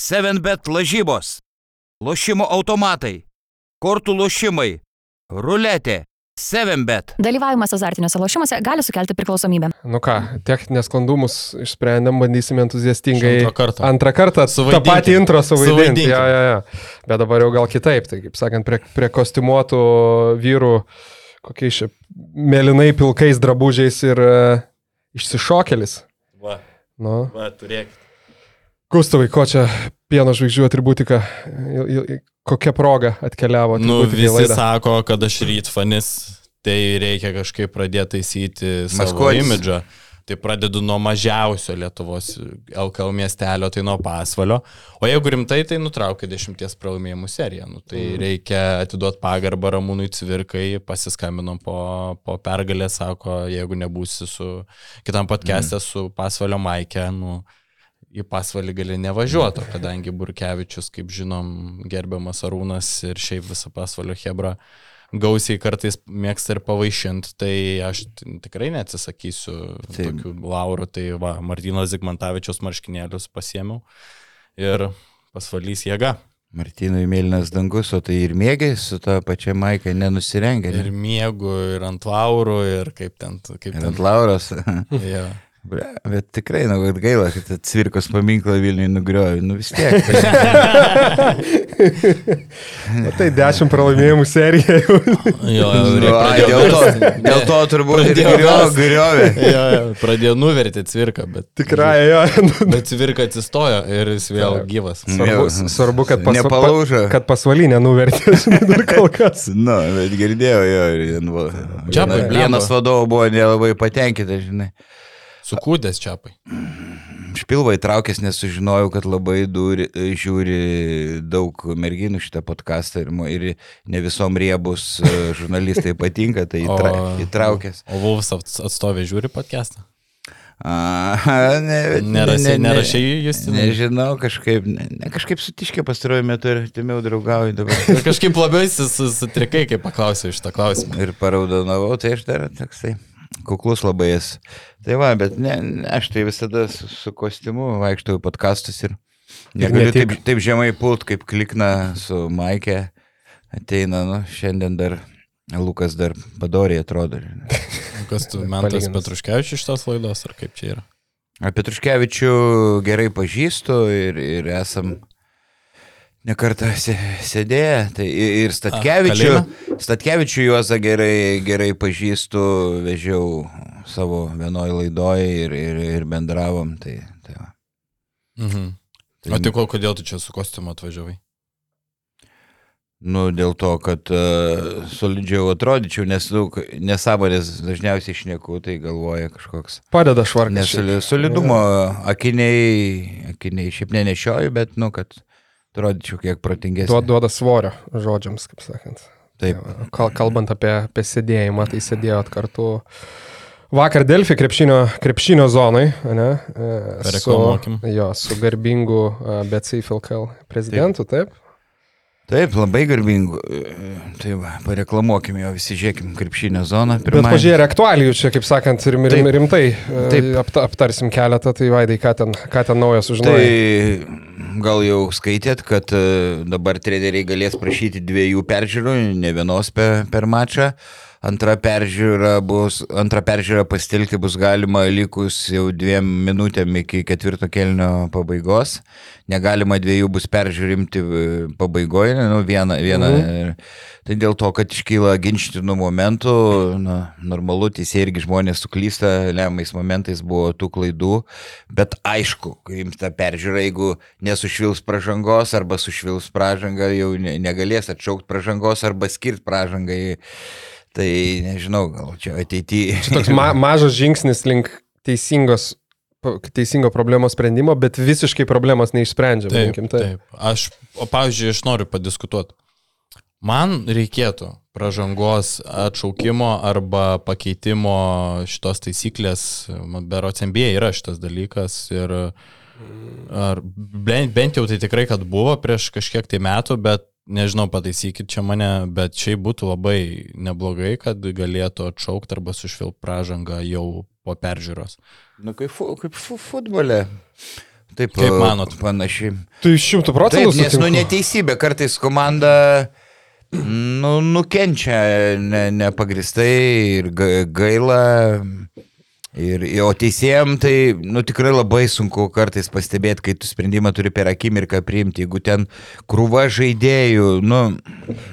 7bet lažybos, lošimo automatai, kortų lošimai, ruletė, 7bet. Dalyvavimas azartiniuose lošimuose gali sukelti priklausomybę. Nu ką, techninės sklandumus išsprendėm, bandysime entuziastingai. Antrą kartą. Antrą kartą tą Suvaidinti. patį intro suvaidinti. Suvaidinti. Ja, ja, ja. Bet dabar jau gal kitaip, tai kaip sakant, prie, prie kostiumuotų vyrų, kokiais čia mėlynai pilkais drabužiais ir uh, išsišokelis. Va, Nu. va, turėk. Gustavai, ko čia pieno žvaigždžių atributika, kokia proga atkeliavo? Nu, visi sako, kad aš rytfanis, tai reikia kažkaip pradėti taisyti savo imidžą. Tai pradedu nuo mažiausio Lietuvos LKL miestelio, tai nuo pasvalio. O jeigu rimtai, tai nutraukia dešimties pralaimėjimų seriją. Nu, tai mm. reikia atiduoti pagarbą Ramūnui Cvirkai, pasiskambinom po, po pergalę, sako, jeigu nebūsi su kitam podcast'e mm. su pasvalio Maike, nu, į pasvalį gali nevažiuoti, kadangi Burkevičius, kaip žinom, gerbiamas Arūnas ir šiaip visą pasvalio Hebra gausiai kartais mėgsta ir pavaišinti, tai aš tikrai neatsisakysiu Taip. tokių laurų. Tai va, Martino Zigmantavičius marškinėlius pasiemiau ir pasvalys jėga. Martynui mėlynas dangus, o tai ir mėgiai su ta pačia maika nenusirengia. Ir Ne? miegu, ir ant laurų, ir kaip ten. Kaip Ir ten ant Lauros. ja. Ble, Bet tikrai, na, kad gaila, kad cvirkos paminklą Vilniui nugriovė. Nu vis tiek. Na, tai dešimt pralaimėjimų serija jau. Jo, Nu, reik- ai, pradėjo dėl, to, dėl to turbūt ir Pradėjo griovė. Jo, jo, pradėjo nuverti cvirką, bet, Tikrai, jo. nu, bet cvirka atsistojo ir jis vėl gyvas. Svarbu, Jau, svarbu kad, pas, nepalaužo. kad pasvalinė nuvertė, žinai, dar kol kas. Nu, bet girdėjau jo. Čia. Vienas vadovas buvo nelabai patenkintas, žinai. Sukūdęs čiapai. Špilvai traukęs, nes sužinojau, kad labai duri, žiūri daug merginų šitą podcastą ir, ir ne visom riebus e, žurnalistai patinka, tai įtra, įtraukęs. O Vulfs ats- atstovė žiūri podcastą. A, ne, Nerasai- nerašei Justinui? Nežinau, kažkaip, ne, ne, kažkaip sutiškė pastaruoju metu ir timiau draugauju dabar. Ir kažkaip labiau sutrikai, kai paklausiau šitą klausimą. ir paraudonavau, tai aš dar toksai kuklus labai esu. Tai va, bet ne, ne, aš tai visada su, su kostiumu vaikštau į podkastus ir negaliu taip, taip žemai pult, kaip klikna su Maikė. Ateina, nu, šiandien dar Lukas dar padoriai atrodo. Kas tu, Mentas. Petruškevičius iš tos laidos, ar kaip čia yra? Apie Truškevičių gerai pažįstu ir, ir esam nekartą sė- sėdėję. Tai ir Statkevičių, Statkevičių Juozą gerai, gerai pažįstu, vežiau savo vienoje laidoje ir, ir, ir bendravom. Tai, tai va. Mhm. O tai ko- kodėl tu čia su kostiumu atvažiavai? Nu, dėl to, kad uh, solidžiau atrodyčiau, nes daug nesąmonės dažniausiai išnieku, tai galvoja kažkoks. Padeda švarkas. Nesoli, solidumo akiniai, akiniai šiaip nenešioju, bet, nu, kad atrodyčiau kiek protingesnis. Duoda, duoda svorio žodžiams, kaip sakant. Taip. Kal, kalbant apie, apie sėdėjimą, tai sėdėjot kartu. Vakar Delfi krepšinio, krepšinio zonai, ne? e, Su, jo, su garbingu e, BC Filkal prezidentu, taip? Taip, labai garbingu. Tai va, pareklamuokime jo visi, žiūrėkim, krepšinio zoną. Bet pirmąją. pažiūrėjau aktualijų čia, kaip sakant, rim, rim, Taip. rimtai Taip. Taip. Apta, aptarsim keletą, tai vaidai, ką ten, ką ten naujo sužinojai. Tai gal jau skaitėt, kad e, dabar treneriai galės prašyti dviejų peržiūrų, ne vienos per, per mačą. Antra peržiūra, bus, antra peržiūra pasitelkti bus galima likus jau dviem minutėm iki ketvirto kelnio pabaigos. Negalima dviejų bus peržiūrimti e, pabaigoje, nu, vieną. vieną mhm. Tai dėl to, kad iškyla ginčytinų momentų, na, normalu, teisėjai irgi žmonės suklysta, lemais momentais buvo tų klaidų, bet aišku, kai jums tą peržiūrą, jeigu nesušvils pražangos arba sušvils pražangą, jau ne, negalės atšaukti pražangos arba skirti pražangai. Tai nežinau, gal čia ateityje. Čia toks ma mažas žingsnis link teisingos, teisingo problemos sprendimo, bet visiškai problemos neišsprendžia. Taip, vadinkim taip. Aš, o pavyzdžiui, aš noriu padiskutuoti. Man reikėtų pražangos atšaukimo arba pakeitimo šitos taisyklės, berots MBA yra šitas dalykas ir ar bent, bent jau tai tikrai, kad buvo prieš kažkiek tai metų, bet nežinau, pataisykit čia mane, bet šiaip būtų labai neblogai, kad galėtų atšaukti arba sušvilp pražangą jau po peržiūros. Nu, kaip, fu, kaip fu, futbole. Taip, Kaip manot? Panašiai. Tai šimtų Taip, procentų nes, nu, sutinku. neteisybė, kartais komanda nu, nukenčia ne, nepagristai ir ga- gaila. Ir, o teisėjim tai, nu, tikrai labai sunku kartais pastebėti, kai tu sprendimą turi per akimirką priimti, jeigu ten krūva žaidėjų, nu,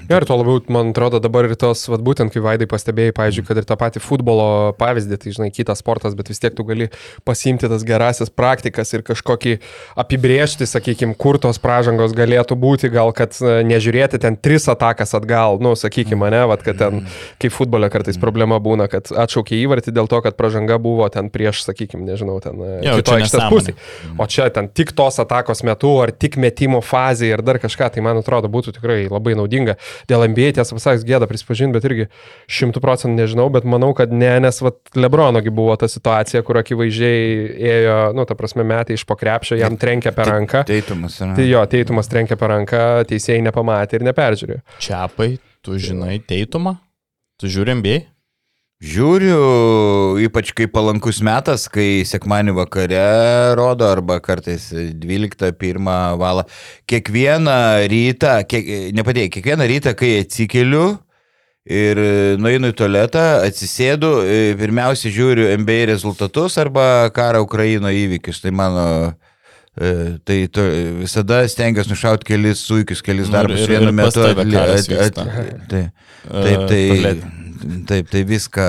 Ja, ir tuo labiau, man atrodo, dabar ir tos, vad būtent, kai Vaidai pastebėjai, pavyzdžiui, kad ir tą patį futbolo pavyzdį, tai žinai, kitas sportas, bet vis tiek tu gali pasimti tas gerasias praktikas ir kažkokį apibriežti, sakykime, kur tos pražangos galėtų būti, gal kad e, nežiūrėti ten tris atakas atgal, nu, sakykime, ne, vad, kad ten, kaip futbole kartais problema būna, kad atšaukė įvartį dėl to, kad pražanga buvo ten prieš, sakykime, nežinau, ten e, Jo, kito čia aikštės pusėje. O čia ten tik tos atakos metu, ar tik metimo fazėje, ir dar kažką, tai man atrodo būtų tikrai labai naudinga. Dėl NBA tiesą pasakius gėda prisipažinti, bet irgi šimtų procentų nežinau, bet manau, kad ne, nes vat, Lebronogi buvo ta situacija, kur akivaizdžiai ėjo, nu, ta prasme, metai iš pokrepšio, jam trenkė per ranką. teitumas. yra. Tai jo, teitumas trenkė per ranką, teisėjai nepamatė ir neperžiūrėjo. Čiapai, tu žinai teitumą? Tu žiūri MBA? Žiūriu, ypač kai palankus metas, kai sekmanį vakare rodo, arba kartais 12-1 val. Kiekvieną rytą, kiek, nepadėjai, kiekvieną rytą, kai atsikeliu ir nueinu į tualetą, atsisėdu, pirmiausia žiūriu NBA rezultatus arba karo Ukraino įvykius. Tai mano e, Tai to, visada stengiuosi nušauti kelis suikius, kelis Nu, ir- darbus ir- vienu ir pas metu. at- at- vyksta. tai- Taip, E, tai, tualete. Taip, tai viską,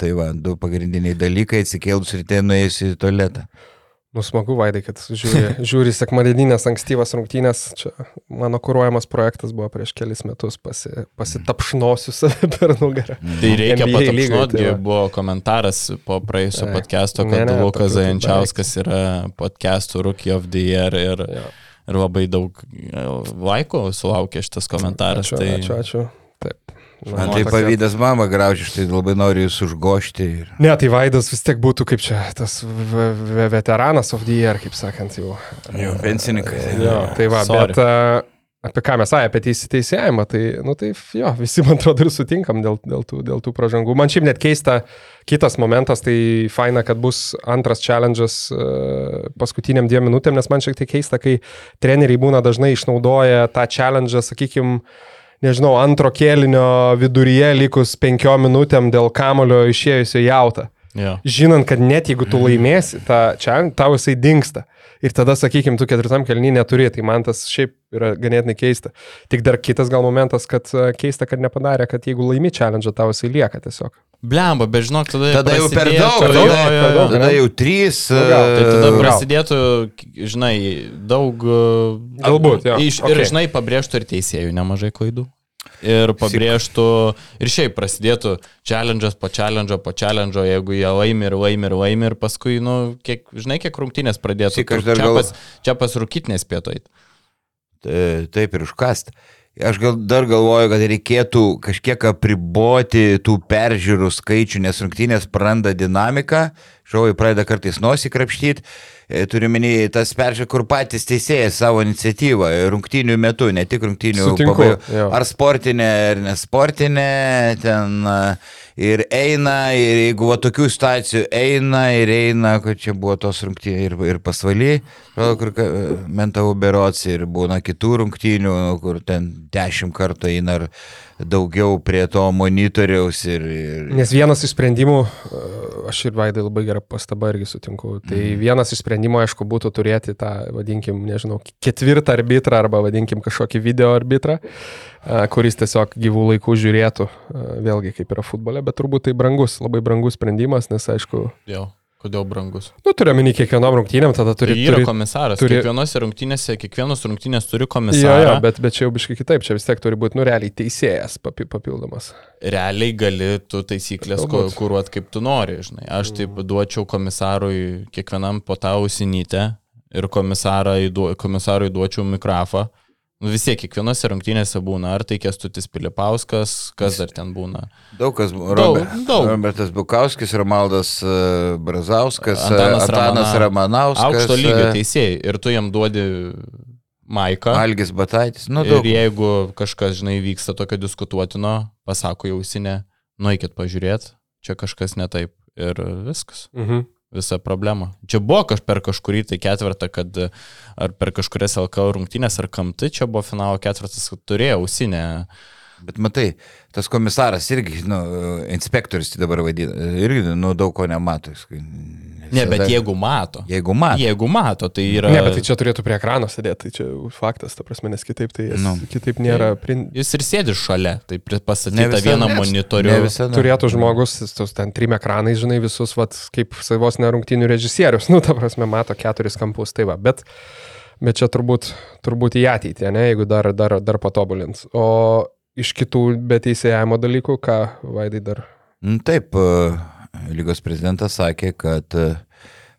tai va, du pagrindiniai dalykai, atsikėlus ryte nuėjus į tualetą. Nu, smagu, Vaidai, kad žiūri, žiūri sekmadieninės ankstyvas rungtynės. Čia mano kūruojamas projektas buvo prieš kelis metus, pasi, pasitapšnosiu save per nugarą. Tai reikia patapšnoti, tai buvo komentaras po praėjusio Ai, podcast'o, ne, kad ne, Lukas tokių Zajančiauskas yra podcast'ų Rookie of the Year ir, Jo. ir labai daug e, laikų sulaukė šitas komentaras. Ačiū, tai ačiū, ačiū. Man tai pavydas mama graužia, aš tai labai noriu jūs užgošti. Ir... Ne, tai Vaidas vis tiek būtų kaip čia tas v- v- veteranas of the year, kaip sakant, jau. Jau pensininkas. Jo, tai va, Sorry. bet apie ką mes, ai, apie teisėjimą, tai, nu tai, jo, visi, man atrodo, ir sutinkam dėl, dėl, tų, dėl tų pražangų. Man šiaip net keista, kitas momentas, tai faina, kad bus antras challenge'as uh, paskutiniam dviem minutėm, nes man šiek tiek keista, kai treneriai būna dažnai išnaudoja tą challenge'ą, sakykime, nežinau, antro kėlinio viduryje likus penkiom minutėm dėl kamulio išėjusio jautą. Jo. Žinant, kad net jeigu tu laimėsi, tą čia tau jisai dinksta. Ir tada, sakykime, tu ketvirtam kelnį neturi, tai man tas šiaip yra ganėtinai keista. Tik dar kitas gal momentas, kad e, keista, kad nepadarė, kad jeigu laimi challenge, tau jisai lieka tiesiog. Blemba, bet žinok, tada, Tada jau per daug, per daug, Jo, jo, per jo. daug. tada jau trys. Nu, gal, Tai tada e, prasidėtų, žinai, daug... e, Galbūt, jo, Iš, Ir, okei. žinai, pabrėžtų ir teisėjų nemažai klaidų. Ir pabrėžtų, ir šiaip prasidėtų challenge'as po challenge'o po challenge'o, jeigu jie laimi ir laimi ir laimi ir paskui, nu, kiek, žinai, kiek rungtynės pradėtų. Syk, aš Kur dar čia, gal- pas, čia pas rūkytinės pietojai. Ta- Taip ir užkast. Aš gal dar galvoju, kad reikėtų kažkiek apriboti tų peržiūrų skaičių, nes rungtynės praranda dinamiką, žiūrovai pradeda kartais nosį krapštyti. Turiu minėjai tas peržiūrė, kur patys teisėjai savo iniciatyvą rungtynių metu, ne tik rungtynių jo. Ar sportinė, ar nesportinė, ten a, ir eina, ir jeigu va tokių situacijų eina, ir eina, kad čia buvo tos rungtynės ir, ir pasvaly, kur mentau berots, ir būna kitų rungtynių, kur ten dešimt kartų eina ar daugiau prie to monitoriaus ir... ir... Nes vienas iš sprendimų, e, aš ir Vaidai labai gerą pastabą irgi sutinku, tai Mhm. vienas iš sprendimų, aišku, būtų turėti tą, vadinkim, nežinau, ketvirtą arbitrą arba, vadinkim, kažkokį video arbitrą, e, kuris tiesiog gyvų laikų žiūrėtų, e, vėlgi kaip yra futbole, bet turbūt tai brangus, labai brangus sprendimas, nes, aišku, Jo. Kodėl brangus? nu, turiu minį kiekvienom rungtynėm, tada Tai turi... yra turi komisaras. turi-. Kiekvienose rungtynėse, kiekvienos rungtynės turi Jo, komisarą. jo, bet, bet čia jau biškai kitaip, čia vis tiek turi būti, nu, realiai teisėjas papi- papildomas. realiai gali tu taisyklės kuruot kaip tu nori, žinai. Aš taip duočiau komisarui kiekvienam po tą ausinytę ir komisarui duočiau mikrofą. Nu, vis tiek kiekvienose rungtynėse būna, ar tai Kestutis Pilipauskas, kas dar ten būna. Daug kas, Daug, Robert, daug. Robertas Bukauskis, Romaldas e, Brazauskas, Antanas Antanas, Antanas Ramana- Ramanauskas, Aukšto lygio e, teisėjai. Ir tu jam duodi maiką. Algis Bataitis, nu Ir daug. jeigu kažkas, žinai, vyksta tokio diskutuotino, pasako jausinę, nueikit pažiūrėt, čia kažkas ne taip. Ir viskas. Mhm. Visa problema. Čia buvo kaž per kažkurį tai ketvirtą, kad ar per kažkurias LKL rungtynės ar kamtai, čia buvo finalo ketvirtas, kad turėjo ausinę. Bet matai, tas komisaras irgi, nu, inspektorius tai dabar vadina, irgi, nu, daug ko nemato. jis Ne, bet jeigu mato. Jeigu mato. Jeigu mato, tai yra... Ne, bet tai čia turėtų prie ekrano sėdėti, tai čia faktas, ta prasme, nes kitaip tai Nu. nu. kitaip nėra. Prin... Jis ir sėdi šalia, tai visada- vieną monitorių. Turėtų žmogus, tos ten trim ekranais, žinai, visus, vat, kaip savos nerungtinių režisierius, nu, ta prasme, mato keturis kampus, tai va, bet, bet čia turbūt, turbūt į ateitį, ne, jeigu dar, dar, dar patobulins. O iš kitų beteisėjimo dalykų, ką Vaidai dar Nu, Taip, e, lygos prezidentas sakė, kad e,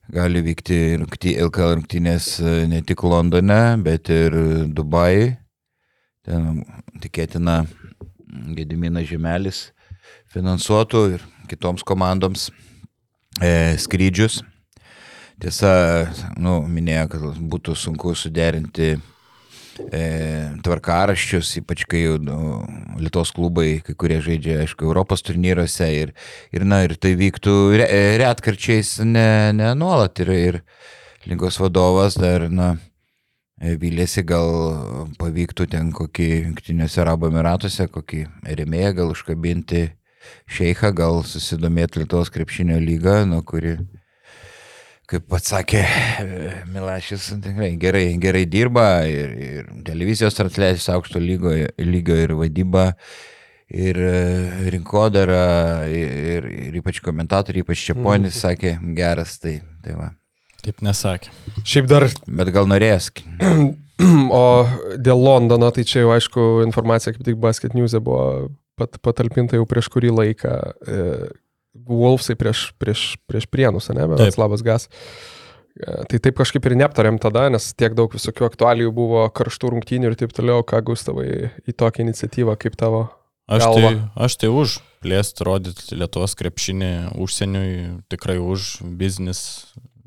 gali vykti LKL rungtynės e, ne tik Londone, bet ir Dubajui. Ten tikėtina Gediminas Žemelis finansuotų ir kitoms komandoms e, skrydžius. Tiesa, nu, minėjo, kad būtų sunku suderinti tvarkaraščius, ypač kai nu, Lietuvos klubai, kai kurie žaidžia, aišku, Europos turnyruose ir, ir, na, ir tai vyktų re, retkarčiais, ne, ne nuolat. Ir, ir lygos vadovas dar, na, e, vilėsi gal pavyktų ten kokį Junktiniuose Arabų Emiratuose, kokį remėją gal užkabinti šeichą, gal susidomėti Lietuvos krepšinio lygą, nuo kuri kaip pats sakė e, Milašis, tikrai gerai, gerai dirba ir, ir televizijos transliacijos aukšto lygo, lygio ir vadyba, ir e, rinkodara, ir, ir ypač komentatoriai, ypač Čiaponis sakė, geras, tai, tai va. Taip nesakė. Šiaip dar, Bet gal norės. o dėl Londono, tai čia jau aišku informacija, kaip tik Basket News buvo pat, patalpinta jau prieš kurį laiką. E, Wolfsai prieš, prieš, prieš prienus, ne, labas gas. E, Tai taip kažkaip ir neaptarėm tada, nes tiek daug visokių aktualijų buvo, karštų rungtynių ir taip toliau, ką Gustavai į tokią iniciatyvą kaip tavo. Aš Galva. tai, aš tai už plėsti, rodyti Lietuvos krepšinį užsieniui, tikrai už biznis,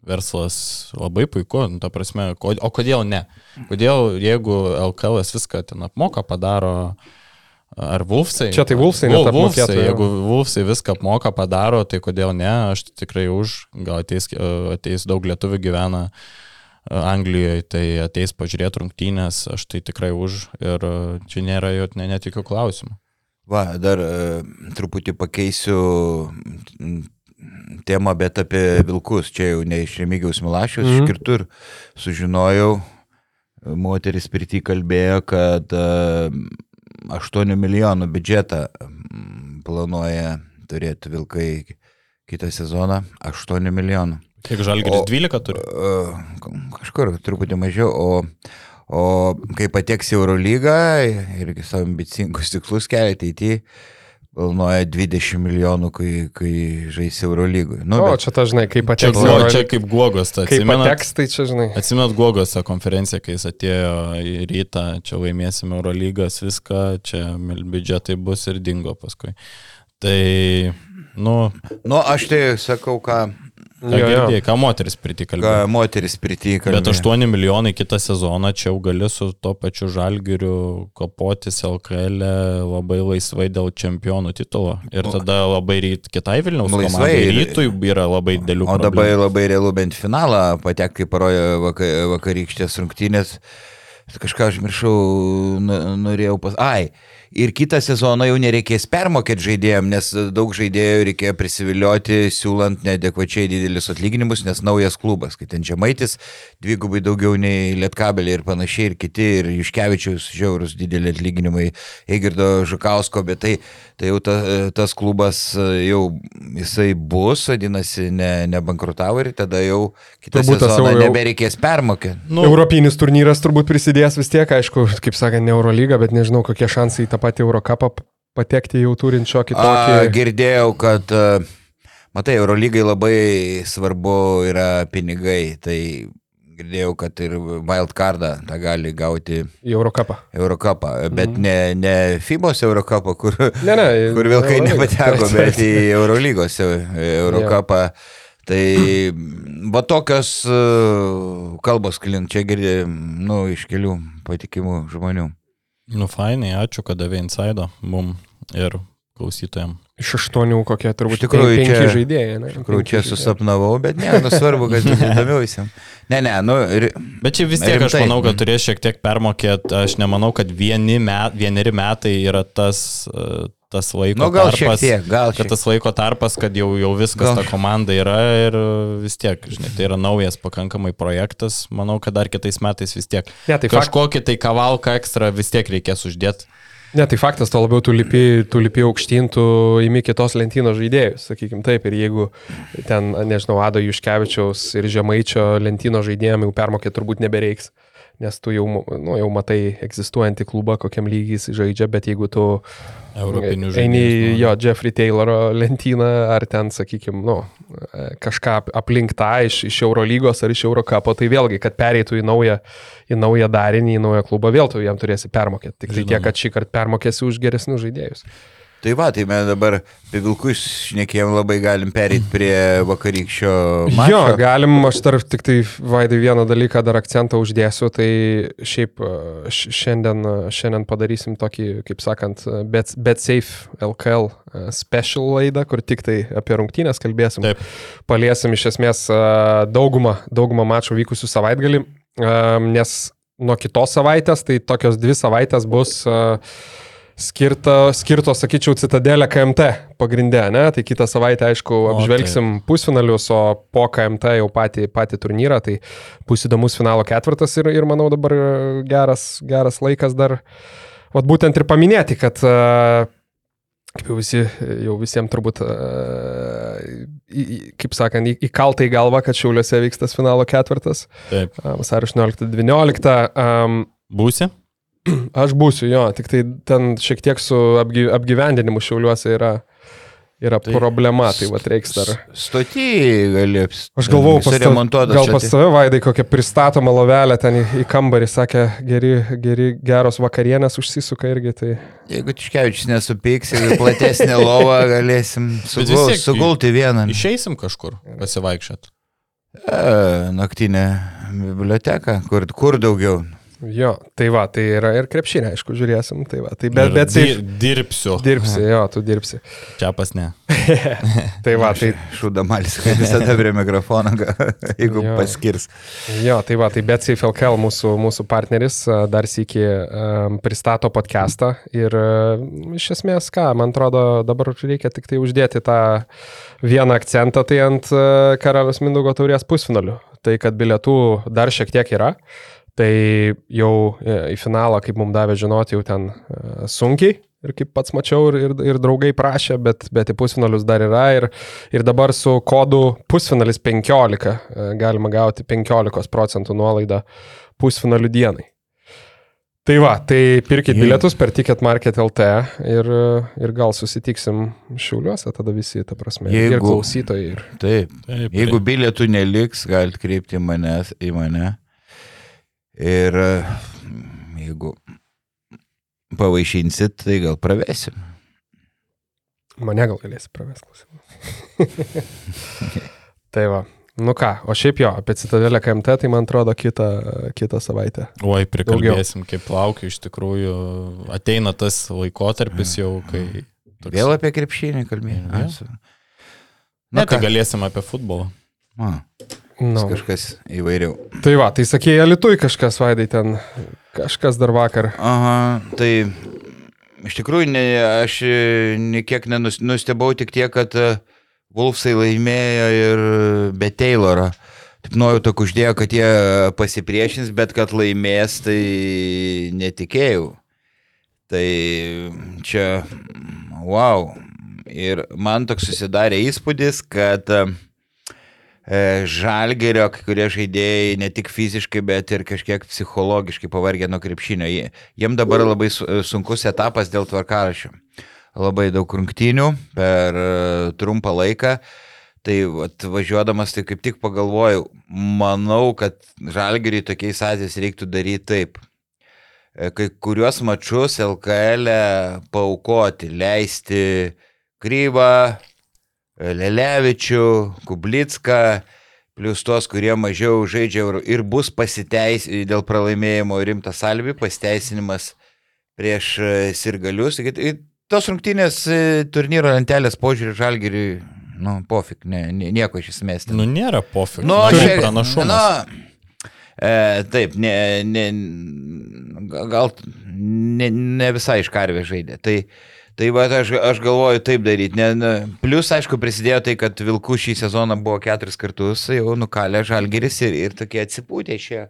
verslas labai puiku, nu, ta prasme, o kodėl ne? Kodėl jeigu LKL viską ten apmoka, padaro, ar Vulfsai? Čia tai Wolfsai net Vul- apmokėtų, Wolfsai, jo. jeigu Vulfsai viską apmoka, padaro, tai kodėl ne? Aš tikrai už, gal ateis, e, ateis daug lietuvių gyvena. e, Anglijoje, tai ateis pažiūrėti rungtynės, aš tai tikrai už ir e, čia nėra jo ne, netikiu klausimų. Va, dar truputį pakeisiu mm, temą, bet apie vilkus. Čia jau ne iš Remigiaus Milašius, Mhm. iš kitur sužinojau, moteris pirti kalbėjo, kad 8 milijonų biudžetą planuoja turėti vilkai kitą sezoną. 8 milijonų. Kiek žalgeris O- 12 turi? E, Kažkur truputį mažiau, o, o kai pateks į Eurolygą irgi savo ambicingus tikslus kelia ateityje, planuoja 20 milijonų, kai, kai žais Eurolygui. Nu, O, bet, čia ta, žinai, kaip Čia, pateks. guo, Euro- čia kaip Guogos, tai Kaip atsimenat, pateks, tai čia, žinai. atsimenat Guogos tą konferenciją, kai jis atėjo į rytą, čia laimėsime Eurolygas, viską, čia mil- biudžetai bus ir dingo paskui. Tai, nu, nu, aš tai sakau, ką, ką Jo, girdėjai, ką moteris ką pritikalbėjo. moteris prityka. Bet 8 milijonai kitą sezoną čia jau gali su to pačiu žalgiriu kopotis LKL e labai laisvai dėl čempionų titulo. Ir tada labai ryt, kitai Vilniaus Laisvai komandai rytui yra labai dėlių. O dabar labai realu bent finalą patekti, kaip parodė vaka, vakarykštės rungtynės. Kažką aš miršau, norėjau pas... Ai, ir kitą sezoną jau nereikės permokėti žaidėjim, nes daug žaidėjų reikėjo prisivilioti, siūlant nedekvačiai didelius atlyginimus, nes naujas klubas, kai ten žemaitis, dvigubai daugiau nei Lietkabelė ir panašiai, ir kiti, ir Juškevičiaus žiaurus dideli atlyginimai, Eigirdo Žukausko, bet tai, tai jau ta, tas klubas jau jisai bus, vadinasi, ne, nebankrutavo ir tada jau kitą Turbūt sezoną jau- nebereikės permokėti. Nu, Europinis turnyras turbūt prisidės vis tiek, aišku, kaip sakant, ne Eurolyga, bet nežinau, kokie šansai į tą patį Eurocapą patekti jau turint šiokį A, tokį. girdėjau, kad, a, matai, Eurolygai labai svarbu yra pinigai, tai girdėjau, kad ir wildcardą tą gali gauti Į Eurocapą. Eurocapą, bet ne, ne FIBOS Eurocapą, kur, Ne, ne. kur vilkai nepateko, bet į Eurolygos Eu- Eurocapą. Tai va tokios uh, kalbos klin, čia girdė, nu, iš kelių patikimų žmonių. nu fainai, ačiū, kad davė insaido mum ir klausytojams. Iš aštuonių kokie turbūt tikrųjų, penki čia- žaidėjai. Ne? Iš tikrųjų, čia susapnavau, bet ne, nu svarbu, kad įdomiausiam. Ne, ne, nu, ir, Bet čia vis tiek aš Rimtai. manau, kad turės šiek tiek permokėti. Aš nemanau, kad vieni met, vieneri metai yra tas, e, tas laiko nu gal tarpas. tiek, gal Kad šiek tiek. tas laiko tarpas, kad jau, jau viskas Gal- ta komanda yra ir vis tiek, žinai, tai yra naujas pakankamai projektas. Manau, kad dar kitais metais vis tiek Ne, tai fakt- kažkokį tai kavalką ekstra vis tiek reikės uždėti. Ne, tai faktas, to labiau tu lipi, tu lipi aukštyn, tu imi kitos lentynos žaidėjus, sakykim taip. Ir jeigu ten, nežinau, Ado Juškevičiaus ir Žemaičio lentynos žaidėjams jau permokė turbūt nebereiks. Nes tu jau, nu, jau matai egzistuojantį klubą, kokiam lygiai jis žaidžia, bet jeigu tu Europinių eini į žaidėjų. jo Jeffrey Tayloro lentyną ar ten, sakykim, nu, e, kažką ap- aplink tą iš, iš Eurolygos ar iš Eurocapo, tai vėlgi, kad pereitų į naują, į naują darinį, į naują klubą, vėl tu jam turėsi permokėti. Tik tai tiek, kad šį kartą permokėsi už geresnius žaidėjus. Tai va, tai mes dabar apie vilkus šnekėjom labai galim perėti prie vakarykščio mačo. Jo, galim, aš dar tik tai Vaidai vieną dalyką dar akcentą uždėsiu, tai šiaip e, šiandien, e, šiandien padarysim tokį, kaip sakant, e, Bet, bet Safe LKL special laidą, kur tik tai apie rungtynės kalbėsim. Taip. Paliesim iš esmės daugumą, daugumą mačų vykusių savaitgalį, nes nuo kitos savaitės, tai tokios dvi savaitės bus e, skirta, skirtos, sakyčiau, Citadelė KMT pagrindė, ne? Tai kitą savaitę, aišku, O, apžvelgsim pusfinalius, o po KMT jau patį, patį turnyrą, tai bus įdomus finalo ketvirtas ir, ir manau dabar geras, geras laikas dar, vat būtent ir paminėti, kad e, kaip jau, visi, jau visiems turbūt, e, kaip sakant, į- įkalta į galvą, kad Šiauliuose vyks tas finalo ketvirtas, Taip. e, vasario 18-19. Um, Būsi? Aš būsiu, jo, tik tai ten šiek tiek su apgy, apgyvendinimu šiauliuose yra, yra tai, problema, tai va reiks dar. Stoti gali. Aš galvojau, pas, ta- gal pas tave, Vaidai, kokią pristatomą lovelę ten į, į kambarį, sakė, geri, geri, geros vakarienės užsisuka irgi, tai Jeigu Tiškevičius nesupyks ir platesnė lova, galėsim sugul, tiek- sugulti vieną. Išeisim kažkur pasivaikščiot. E, naktinę biblioteką, kur, kur daugiau. Jo, tai va, tai yra ir krepšinė, aišku, žiūrėsim, tai va, tai bet, Ir bet di tai dirbsiu. dirbsi, jo, tu dirbsi. Čia pas ne. Tai va, tai Šūdamalis, kad visada prie mikrofono, jeigu Jo. paskirs. Jo, tai va, tai BetSafe LKL mūsų, mūsų partneris dar sėki um, pristato podcastą ir uh, iš esmės ką, man atrodo, dabar reikia tik tai uždėti tą vieną akcentą, tai ant uh, Karalius Mindaugo taurės pusfinalių. Tai kad bilietų dar šiek tiek yra, tai jau e, į finalą, kaip mums davė žinoti, jau ten uh, sunkiai. Ir kaip pats mačiau, ir, ir, ir draugai prašė, bet, bet į pusfinalius dar yra. Ir, ir dabar su kodu pusfinalis 15 e, galima gauti 15 procentų nuolaidą pusfinalių dienai. Tai va, tai pirkit bilietus per Ticket Market LT ir, ir gal susitiksim šiauliuose tada visi, ta prasme. Ir Jeigu- klausytojai. Ir... Taip. Taip, Jeigu bilietų neliks, galite kreipti manęs, į mane. Ir e, jeigu pavaišinsit, tai gal pravesim. Mane gal galėsi pravesti klausimą. tai va. Nu ką, o šiaip jo, apie Citadelę KMT, tai man atrodo kitą, kitą savaitę. Oi, prikalbėsim, kaip laukiu, iš tikrųjų ateina tas laikotarpis jau, kai... toks- Vėl apie krepšinį kalbėjome. Vėl. Ne, tai galėsim apie futbolą. Nu. Kažkas įvairiau. Tai va, tai sakė, Lietuvai kažkas vaidai ten, kažkas dar vakar. Aha, tai iš tikrųjų ne, aš e, niekiek nenustebau tik tiek, kad e, Wolfsai laimėjo ir be Tayloro. Taip nuojauta uždėjo, kad jie pasipriešins, bet kad laimės, tai netikėjau. Tai čia, wow. Ir man toks susidarė įspūdis, kad e, Žalgerio kai kurie žaidėjai ne tik fiziškai, bet ir kažkiek psichologiškai pavargę nuo krepšinio. Jie- Jiem dabar labai su- sunkus etapas dėl tvarkarašio. Labai daug rungtynių per e, trumpą laiką. Tai važiuodamas tai kaip tik pagalvojau, manau, kad žalgeriai tokiais atvejais reiktų daryti taip. E, Kai kuriuos mačius LKL e paukoti, leisti Krybą, Lelevičių, Kublicką, plus tos, kurie mažiau žaidžia ir- bus pasiteis dėl pralaimėjimo rimtas salvi, pasiteisinimas prieš e, sirgalius. Tos rungtynės e, turnyro lentelės požiūrį žalgiriui, nu, pofik, ne, nieko iš esmės. Nu, nėra pofik. Nu, Nu, šiaip- pranašumas. Nu, e, taip, ne, ne, gal ne, ne visai iš karvės žaidė. Tai, tai va, aš, aš galvoju taip daryti. Ne, plus, aišku, prisidėjo tai, kad Vilkų šį sezoną buvo keturis kartus, jau nukalė žalgeris ir, ir tokie atsipūtė šie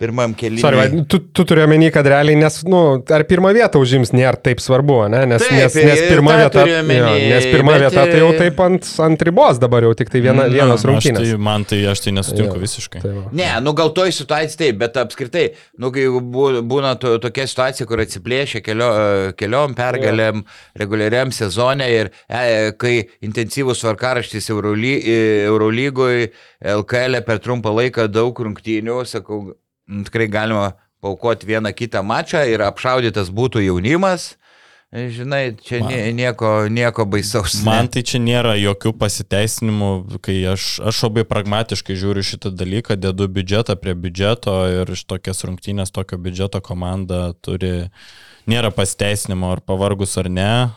pirmam keliui. Sorry, tu, tu turi omeny, kad realiai, nes, nu, ar pirmą vietą užims nėra taip svarbu, ne? Nes, Taip, nes, nes ir pirma tą vieta, turiu omeny, jo, nes pirma bet, vieta tai jau e, taip ant, ant ribos dabar jau tik tai viena, Nu, vienas Aš rungtynės. tai, man tai aš tai nesutinku Jo, visiškai. Tai va. Ne, nu gal toj situacijai taip, bet apskritai, nu kai bū- būna to, tokia situacija, kur atsiplėšia kelio, keliom pergalėm reguliariam sezonė ir e, kai intensyvus tvarkaraštis Euroly, Eurolygoje, LKL per trumpą laiką daug rungtynių, sakau, nu, tikrai galima paukoti vieną kitą mačą ir apšaudytas būtų jaunimas. Žinai, čia Man- nie, nieko, nieko baisaus. ne. Man tai čia nėra jokių pasiteisinimų, kai aš, aš labai pragmatiškai žiūriu šitą dalyką, dedu biudžetą prie biudžeto ir iš tokias rungtynės tokio biudžeto komanda turi, nėra pasiteisinimo ar pavargus ar ne,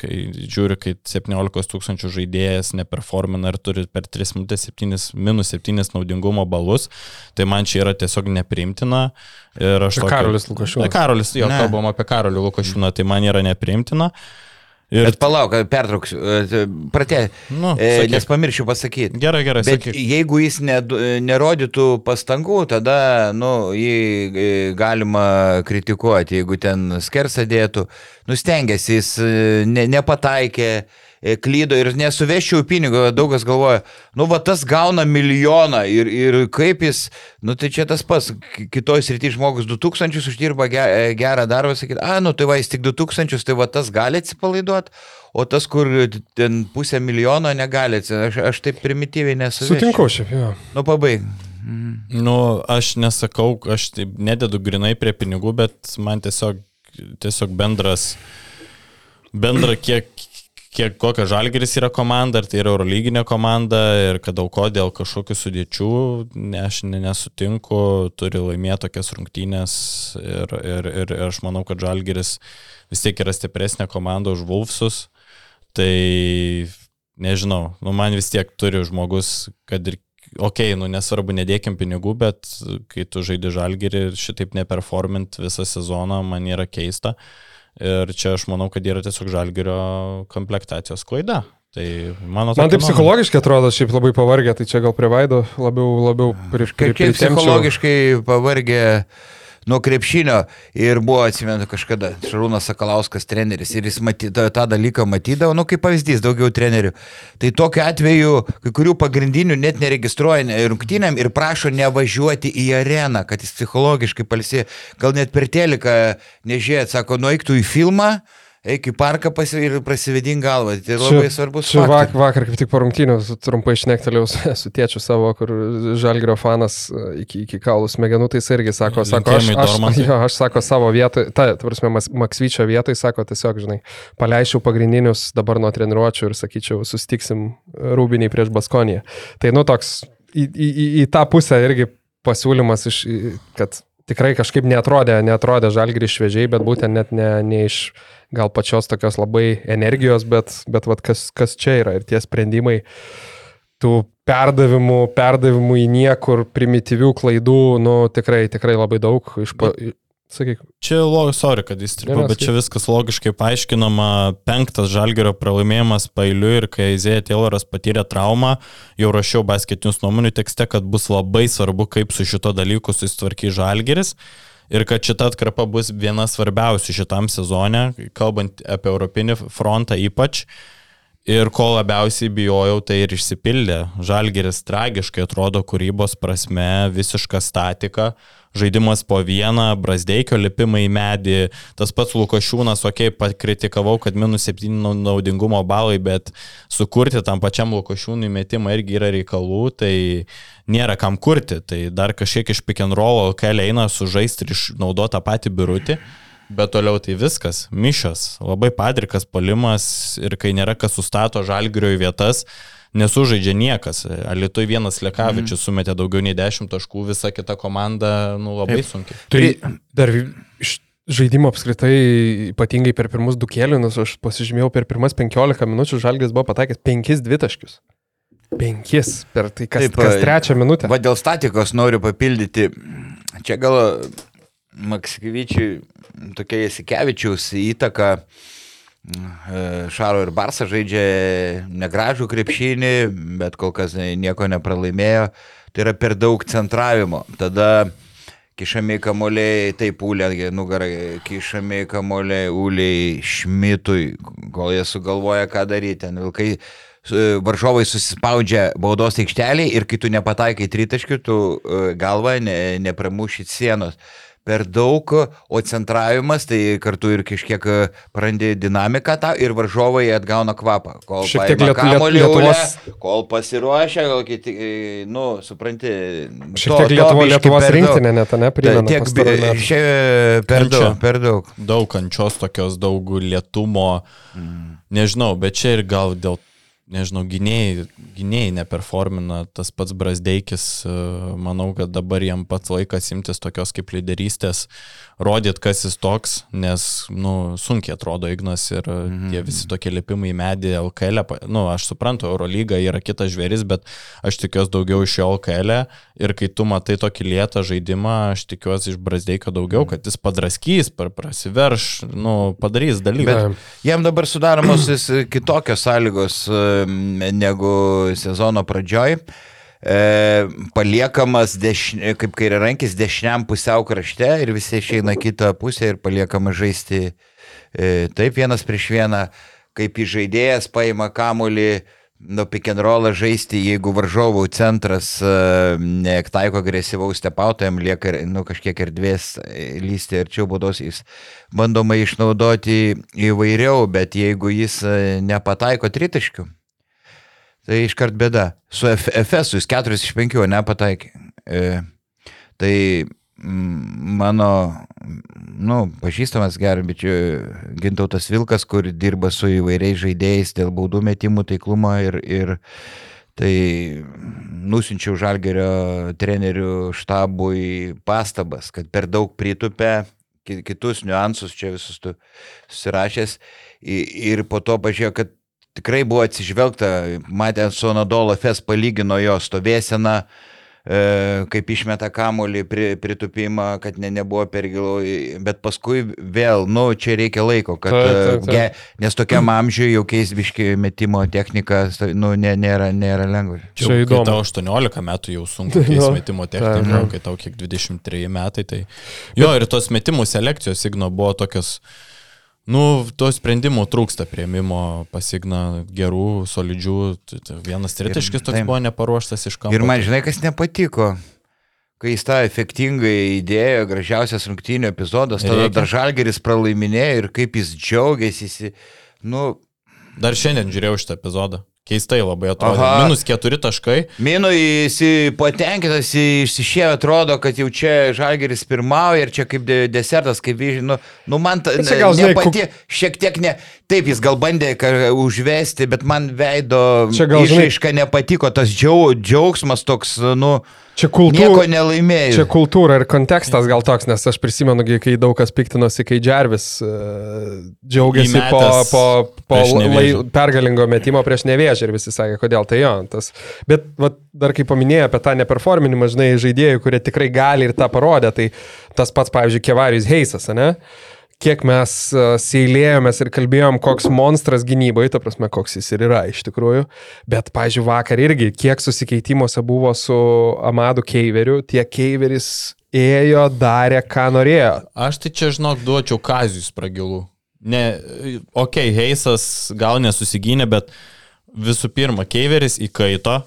kai žiūri, kai 17 tūkstančių žaidėjas neperformina ir turi per 3 minutės 7, minus 7 naudingumo balus, tai man čia yra tiesiog nepriimtina. Ir aš Ir tokio- Karolis Lukašiūnas. Na, Karolis, jo, Ne. kalbam apie Karolį Lukašiūną, tai man yra nepriimtina. Ir, Bet palauk, pertrauksiu. e, Pratė. Nu, e, nes pamiršiu pasakyti. Gerai, gerai, Bet sakyk. jeigu jis nedu- nerodytų pastangų, tada, nu, jį e, galima kritikuoti, jeigu ten skersą dėtų. Nustengiasi, jis e, ne, nepataikė, klydo ir nesuveščiau pinigų, daug kas galvoja, nu, va tas gauna milijoną ir, ir kaip jis, nu, tai čia tas pas, K- kitoj srity žmogus 2000 uždirba e, gerą darbą, sakyti, a, nu, tai va, jis tik 2000, tai va tas gali atsipalaiduoti. O tas, kur ten pusę milijono negali, aš, aš taip primityviai nesu. Sutinku šiaip, jo. Nu, pabaig. Nu, aš nesakau, aš taip nededu grinai prie pinigų, bet man tiesiog, tiesiog bendras, bendra kiek, kiek kokia žalgeris yra komanda, ar tai yra eurolyginė komanda ir kad auko dėl kažkokių sudėčių, ne, aš ne, nesutinku, turi laimėti tokias rungtynės ir, ir, ir, ir aš manau, kad žalgeris vis tiek yra stipresnė komanda už Vulfsus. Tai nežinau, nu man vis tiek turi žmogus, kad ir okei, okay, nu nesvarbu, nedėkim pinigų, bet kai tu žaidži žalgerį ir šitaip neperformint visą sezoną, man yra keista. Ir čia aš manau, kad yra tiesiog žalgerio komplektacijos klaida. Tai mano Man nuomonė. psichologiškai atrodo, šiaip labai pavargę, tai čia gal prie Vaido labiau, labiau pri, pri, Kaip psichologiškai pavargė nuo krepšinio ir buvo, atsimenu, kažkada Šarūnas Sakalauskas treneris ir jis maty, tą, dalyką matydavo, nu kaip pavyzdys, daugiau trenerių. Tai tokiu atveju kai kurių pagrindinių net neregistruoja ne- rungtynėm ir prašo nevažiuoti į areną, kad jis psichologiškai palsi, gal net per teliką nežiūrėt, sako, nueiktų į filmą. Eik į parką pasi ir prasivedink galvą. Tai labai svarbus Čia vak, vakar kaip tik po rungtynių trumpai šnektelėjau su, su tėčiu savo, kur žalgrio fanas e, iki, iki kaulų smegenų, tai jis irgi sako, sako aš, aš, jo, aš sako savo vietoj, ta, Mas- Maksvyčio vietoj, sako tiesiog, žinai, paleičiau pagrindinius dabar nuo treniruočio ir sakyčiau, sustiksim rūbiniai prieš Baskoniją. Tai nu toks į, į, į, į tą pusę irgi pasiūlymas, iš, kad tikrai kažkaip netrodė, netrodė žalgri šviežiai, bet būtent net ne, ne iš gal pačios tokios labai energijos, bet, bet vat kas, kas čia yra ir tie sprendimai tų perdavimų, perdavimų į niekur, primityvių klaidų, nu tikrai, tikrai labai daug. Iš, pa, sakyk, Čia, sorry, kad ne, bet čia viskas logiškai paaiškinama. Penktas žalgerio pralaimėjimas pailiu ir kai Izėja Tayloras patyrė traumą, jau rašiau basketinius nuomonių tekste, kad bus labai svarbu, kaip su šito dalyku susitvarky žalgeris. Ir kad šita atkarpa bus viena svarbiausių šitam sezone, kalbant apie Europinį frontą ypač. Ir ko labiausiai bijojau, tai ir išsipildė. Žalgeris tragiškai atrodo kūrybos prasme, visiška statika, žaidimas po vieną, brasdeikio lipimai į medį, tas pats Lukošiūnas, okei, okay, pakritikavau, kad minus 7 naudingumo balai, bet sukurti tam pačiam Lukošiūnui metimą irgi yra reikalų, tai nėra kam kurti, tai dar kažkiek iš pick and roll kelią eina sužaisti ir išnaudoti tą patį birutį. Bet toliau tai viskas, mišas, labai padrikas palimas ir kai nėra kas sustato žalgirio į vietas, nesužaidžia niekas. Alitui vienas Lekavičius sumetė daugiau nei 10 taškų, visa kita komanda, nu, labai sunkiai. tai dar iš žaidimo apskritai, ypatingai per pirmus du kėlinius, aš pasižymėjau per pirmas 15 minučių, Žalgis buvo pataikęs 5 dvitaškius. 5 per tai kas, Taip, kas trečią minutę. Va dėl statikos noriu papildyti. Čia gal Makskevičiui, tokia Jasikevičiaus įtaka. e, Šaro ir Barsa žaidžia negražų krepšinį, bet kol kas nieko nepralaimėjo. Tai yra per daug centravimo. Tada kišami kamoliai, taip, ūlė, nugarą, kišami kamoliai, ūliai, šmitui, kol jie sugalvoja, ką daryti. Ten vilkai su- varžovai susispaudžia baudos aikštelį ir kai tu nepataikai tritaškių, tu e, galvą ne, nepramušit sienos. Per daug, o centravimas tai kartu ir kažkiek e, prarandi dinamiką tą ir varžovai atgauna kvapą. Kol Šiek tiek Liet- Liet- Lietuvos- kol pasiruošia, gal kiti, e, nu, supranti. Šiek to- tiek to Lietuvo, biškį Lietuvos rinktinė net, ne, primena. Tiek čia per daug, per daug. daug kančios tokios, daug lietumo, nežinau, bet čia ir gal dėl, nežinau, gynėjai, gynėjai neperformina, tas pats Brasdeikis, e, manau, kad dabar jam pats laikas imtis tokios kaip lyderystės, rodyt, kas jis toks, nes, nu, sunkiai atrodo Ignas ir mhm. tie visi tokie lipimai į medį LKL, pa- nu, aš suprantu, Eurolyga yra kitas žvėris, bet aš tikiuosi daugiau iš jo LKL ir kai tu matai tokį lietą žaidimą, aš tikiuosi iš Brasdeikio daugiau, kad jis padraskys, prasiverš, nu, padarys dalyką. Jam dabar sudaromos kitokios sąlygos e, negu sezono pradžioj. E, paliekamas, dešinė, kaip kairė rankis, dešiniam pusiau krašte ir visi išeina kitą pusę ir paliekama žaisti e, taip vienas prieš vieną, kaip į žaidėjas paima kamolį, nu, pick and rollą žaisti, jeigu varžovų centras e, netaiko agresyvaus stepautojam, lieka nu, kažkiek erdvės e, lysti arčiau baudos, jis bandoma išnaudoti įvairiau, bet jeigu jis e, nepataiko tritaškių, tai iškart bėda. Su FS jis 4 iš 5 nepataikė. E, tai mm, mano, nu, pažįstamas gerbičiu Gintautas Vilkas, kur dirba su įvairiais žaidėjais dėl baudų metimų taiklumo ir, ir tai nusinčiau Žalgerio trenerių štabui pastabas, kad per daug pritupė ki- kitus niuansus čia visus tu susirašęs i- ir po to pažiūrėjau, kad tikrai buvo atsižvelgta, matė su Anadolo Fes palygino jo stovėseną, e, kaip išmeta kamolį, pri, pritupimą, kad ne, nebuvo per gilu, bet paskui vėl, nu, čia reikia laiko, kad, Taip, e, taip, taip. ge- nes tokiam amžiui jau keis biški metimo technika, nu, ne, nėra, nėra lengva. Čia Jau, įdomu. Kai tau 18 metų jau sunku keisti Jo. metimo techniką, jo. kai tau kiek 23 metai, tai... Jo, ir tos metimų selekcijos signo buvo tokios... Nu, to sprendimų trūksta prieimimo pasigna gerų, solidžių. Vienas tritaškis toks buvo neparuoštas iš kampo. Ir man, žinai, kas nepatiko. Kai jis tą efektingai įdėjo, gražiausias rungtynių epizodas, tada dar Žalgeris pralaiminėjo ir kaip jis džiaugiasi, nu, Dar šiandien žiūrėjau šitą epizodą. Keistai labai atrodo. Aha. Minus keturi taškai. Minu jis patenkintas, išsišėjo, atrodo, kad jau čia Žalgeris pirmauja ir čia kaip de desertas, kaip vyžiai, nu, nu man ta, gal, žinai, nepati, šiek tiek ne, taip jis gal bandė užvesti, bet man veido išaiška nepatiko, tas džiau, džiaugsmas toks, nu, Čia nieko kultūra. nelaimėjo. Čia kultūra ir kontekstas gal toks, nes aš prisimenu, kai daug kas piktinosi, kai Džervis uh, džiaugiasi po, po, po lai, pergalingo metimo prieš nevėžį ir visi sakė, kodėl tai jo. Tas. Bet vat, dar kai paminėjai apie tą neperforminimą, žinai, žaidėjų, kurie tikrai gali ir tą parodė, tai tas pats, pavyzdžiui, Kevarijus Heisas, ne? Kiek mes uh, seilėjomės ir kalbėjom, koks monstras gynyboje, ta prasme, koks jis ir yra iš tikrųjų. Bet, pažiūrėjau, vakar irgi, kiek susikeitimuose buvo su Amadu Keiveriu, tiek Keiveris ėjo, darė, ką norėjo. Aš tai čia, žinok, duočiau Kazijus pragilų. Ne, okei, okay, Heisas gal nesusigynė, bet visų pirma, Keiveris įkaito,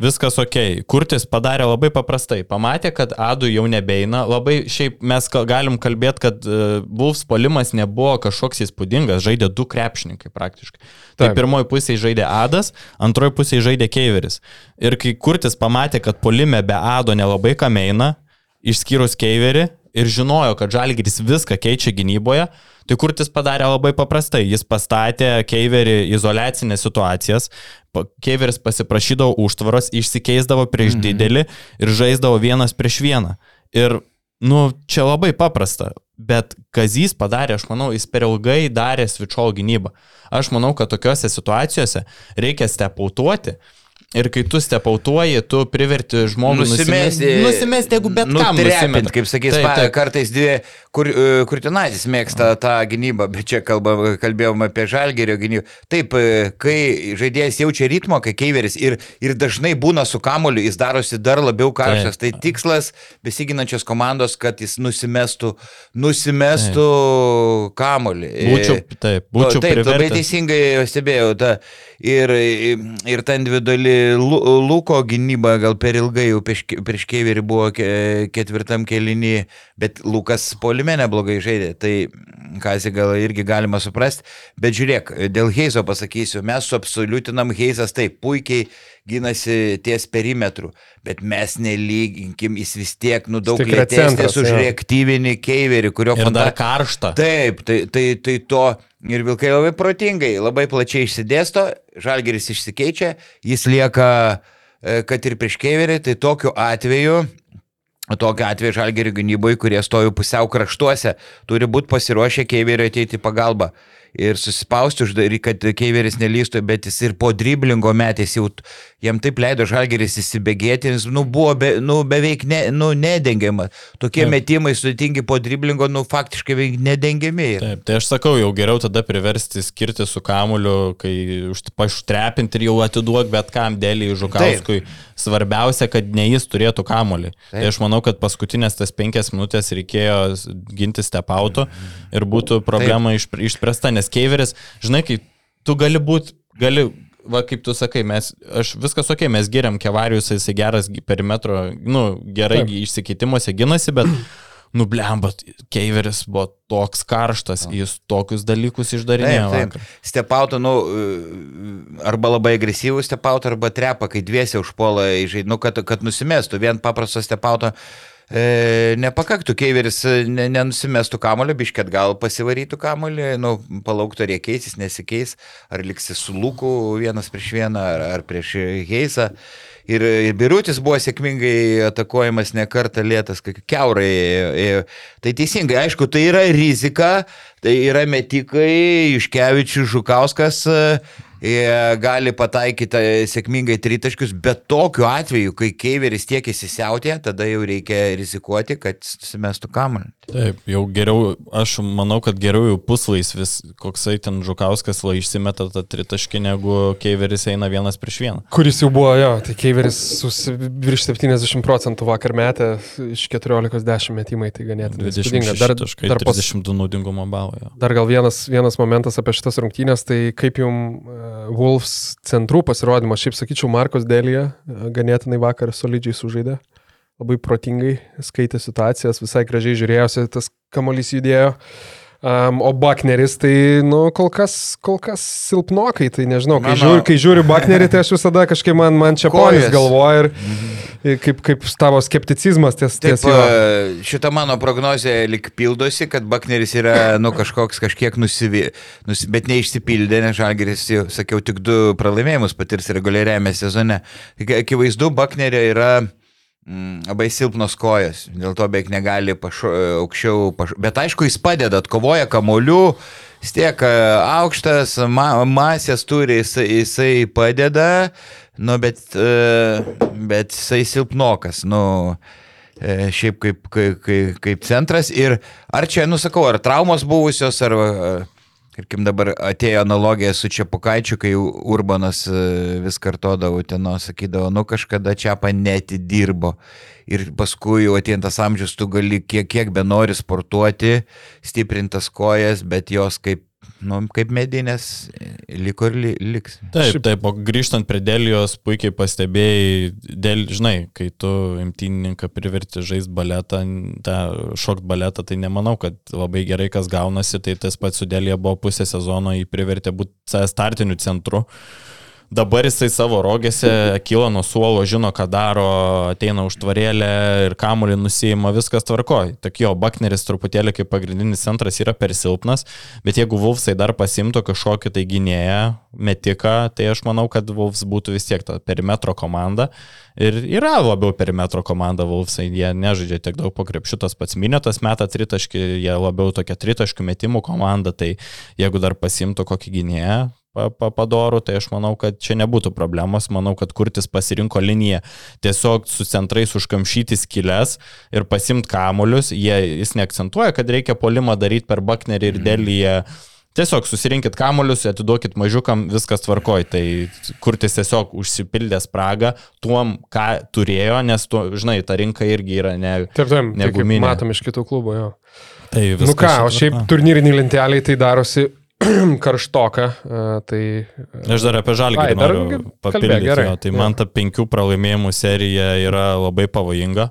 viskas ok. Kurtis padarė labai paprastai. Pamatė, kad Adu jau nebeina. Labai šiaip mes galim kalbėti, kad uh, Bulls polimas nebuvo kažkoks įspūdingas. Žaidė du krepšininkai praktiškai. Tai pirmoji pusė žaidė Adas, antroji pusė žaidė Keiveris. Ir kai Kurtis pamatė, kad polime be Ado nelabai kam eina, išskyrus Keiverį ir žinojo, kad Žalgiris viską keičia gynyboje, tai Kurtis padarė labai paprastai. Jis pastatė Keiverį izolacinės situacijas, Keiveris pasiprašydavo užtvaros, išsikeisdavo prieš Mhm. didelį ir žaisdavo vienas prieš vieną. Ir nu, čia labai paprasta, bet Kazys padarė, aš manau, jis per ilgai darė svičiol gynybą. Aš manau, kad tokiuose situacijose reikia stepautuoti. Ir kai tu stepautuoji, tu priverti žmogų Nusimesti, nusimesti, jeigu bet kam nusimesti. kaip sakys, Taip, taip. kartais dvi, kur, e, Kurtinaitis mėgsta tą gynybą, bet čia kalbam, kalbėjom apie žalgerio gynybą. Taip, e, kai žaidėjas jaučia ritmo, kai keiveris ir, ir dažnai būna su kamoliu, jis darosi dar labiau karštas. Tai tikslas besiginančios komandos, kad jis nusimestų, nusimestų kamolį. Būčiau, taip, būčiau Taip, labai privertęs. teisingai stebėjau. Ta, ir, ir ta individuali Lu- Luko gynyba gal per ilgai jau prieš, Keiverį buvo ke- ketvirtam kelinį, bet Lukas polime neblogai žaidė. Tai Kazį gal irgi galima suprasti. Bet žiūrėk, dėl Heizo pasakysiu, mes suabsoliutinam Heizas taip puikiai gynasi ties perimetrų, bet mes nelyginkim, jis vis tiek, nu, daug lėtesnis už reaktyvinį Keiverį, kurio Ir dar fanta- karšta. Taip, tai, tai, tai to ir vilkai labai protingai, labai plačiai išsidėsto, žalgeris išsikeičia, jis lieka, e, kad ir prieš keiverį, tai tokiu atveju Tokiu atveju žalgerio gynyboje, kurie stovi pusiau kraštuose, turi būti pasiruošę keiverio ateiti į pagalbą ir susispausti, uždary, kad keiveris nelystų, bet jis ir po driblingo metės jau jam taip leido žalgeris įsibėgėti, jis nu, buvo be, nu, beveik ne, nu, nedengiamas. Tokie Taip. metimai sudėtingi po driblingo, nu, faktiškai beveik nedengiami. Taip, tai aš sakau, jau geriau tada priversti skirti su kamuliu, kai už- paštrepinti ir jau atiduok bet kam dėlį Žukauskui. Svarbiausia, kad ne jis turėtų kamulį. Tai aš manau, kad paskutinės tas penkias minutės reikėjo ginti stepautų ir būtų problema išpr- išspręsta, nes Keiveris, žinai, kai tu gali būti, gali va kaip tu sakai, mes, aš viskas ok, mes geriam Kevarijus, jisai geras perimetro, nu, gerai Taip. išsikeitimuose ginasi, bet, nu, blembat, Keiveris buvo toks karštas, jis tokius dalykus išdarinėjo. Stepauto, nu, arba labai agresyvų stepauto, arba trepa, kai dviese užpuola žaidimą, nu, kad, kad nusimestų. Vien paprasto stepauto e, nepakaktų. Keiveris e, ne, nenusimestų kamulio, bišket gal pasivarytų kamulį, nu, palauktų, ar jie keisis, nesikeis, ar liksi su Luku vienas prieš vieną, ar, ar prieš Heisą. Ir, ir Birutis buvo sėkmingai atakuojamas ne kartą lėtas, kai keurai. Tai teisingai, aišku, tai yra rizika, tai yra metikai, Iškevičius, Žukauskas e, gali pataikyti e, sėkmingai tritaškius, bet tokiu atveju, kai Keiveris tiek įsisiautė, tada jau reikia rizikuoti, kad susimestų kamuolį. Taip, jau geriau, aš manau, kad geriau jau puslaisvis, koksai ten Žukauskas la išsimeta tą tritaškį, negu Keiveris eina vienas prieš vieną. Kuris jau buvo, jo, tai Keiveris virš 70 procentų vakar metė iš 14-10 metimai, tai ganėtinai įspūdinga. 26 Dar, dar, pas, 32 naudingumo balo. jo. dar gal vienas, vienas momentas apie šitas rungtynės, tai kaip jums uh, Wolves centrų pasirodymas, šiaip sakyčiau, Markos Dėlėje uh, ganėtinai vakar solidžiai sužaidė, labai protingai skaitė situacijas, visai gražiai žiūrėjosi, tas kamuolys judėjo. Um, o Bakneris, tai, nu, kol kas, kol kas silpnokai, tai nežinau, kai, Mano- žiūri, kai žiūriu Baknerį, tai aš visada kažkaip man, man čia ponis galvoja ir, ir kaip, kaip tavo skepticizmas ties, Taip, ties jo. e, šita mano prognozija lik pildosi, kad Bakneris yra, nu, kažkoks kažkiek nusivy, nusi, bet neišsipildė, nes Žalgeris, jau sakiau, tik du pralaimėjimus patirs reguliariame sezone. Akivaizdu, Baknerio yra labai silpnos kojas, dėl to beveik negali pašo, aukščiau, pašo, bet aišku, jis padeda, atkovoja kamolių, vis tiek e, aukštas, ma, masės turi, jisai, jisai padeda, nu, bet, e, bet jisai silpnokas, nu, e, šiaip kaip, kaip, kaip, kaip centras. Ir ar čia, nusakau, ar traumos buvusios, ar, ar Tarkim dabar atėjo analogija su Čiapukaičiu, kai Urbanas e, vis kartodavo, teno sakydavo, nu kažkada Čiapa netidirbo. Ir paskui jau atėjantas amžius, tu gali kiek, kiek be nori sportuoti, stiprintas kojas, bet jos kaip, nu, kaip medinės liko ir li, liks. Taip, taip, o grįžtant prie Delijos, puikiai pastebėjai, dėl, žinai, kai tu imtynininką priverti žaisti baletą, tą šokt baletą, tai nemanau, kad labai gerai kas gaunasi, tai tas pats su Delija buvo pusę sezono, jį privertė būti startiniu centru. Dabar jisai savo rogėse kyla nuo suolo, žino, ką daro, ateina užtvarėlę ir kamuolį nusijima, viskas tvarkoja. Tik jo, Bakneris truputėlį kaip pagrindinis centras yra per silpnas, bet jeigu Vulfsai dar pasimtų kažkokį tai gynėją, metiką, tai aš manau, kad Vulfs būtų vis tiek ta perimetro komanda. Ir yra labiau perimetro komanda Vulfsai, jie nežaidžia tiek daug po krepšitos pats minėtas meta tritaškį, jie labiau tokia tritaškių metimų komanda, tai jeigu dar pasimtų kokį gynėją, padorų, tai aš manau, kad čia nebūtų problemos. Manau, kad Kurtis pasirinko liniją tiesiog su centrais užkamšyti skilės ir pasimt kamuolius. Jie, jis neakcentuoja, kad reikia polimą daryti per Baknerį ir Delyje. Tiesiog susirinkit kamuolius, atiduokit mažiukam, viskas tvarkoj. Tai kurtis tiesiog užsipildė spragą tuom, ką turėjo, nes, tu, žinai, ta rinka irgi yra ne... Taip, taip, Ne tai kaip guminė. matom iš kitų klubų, jo. Tai Nu ką, o šiaip turnyriniai lenteliai tai darosi karštoka, e, tai... Aš dar apie dar noriu papildyti. gerai. jo. Tai man ta penkių pralaimėjimų serija yra labai pavojinga.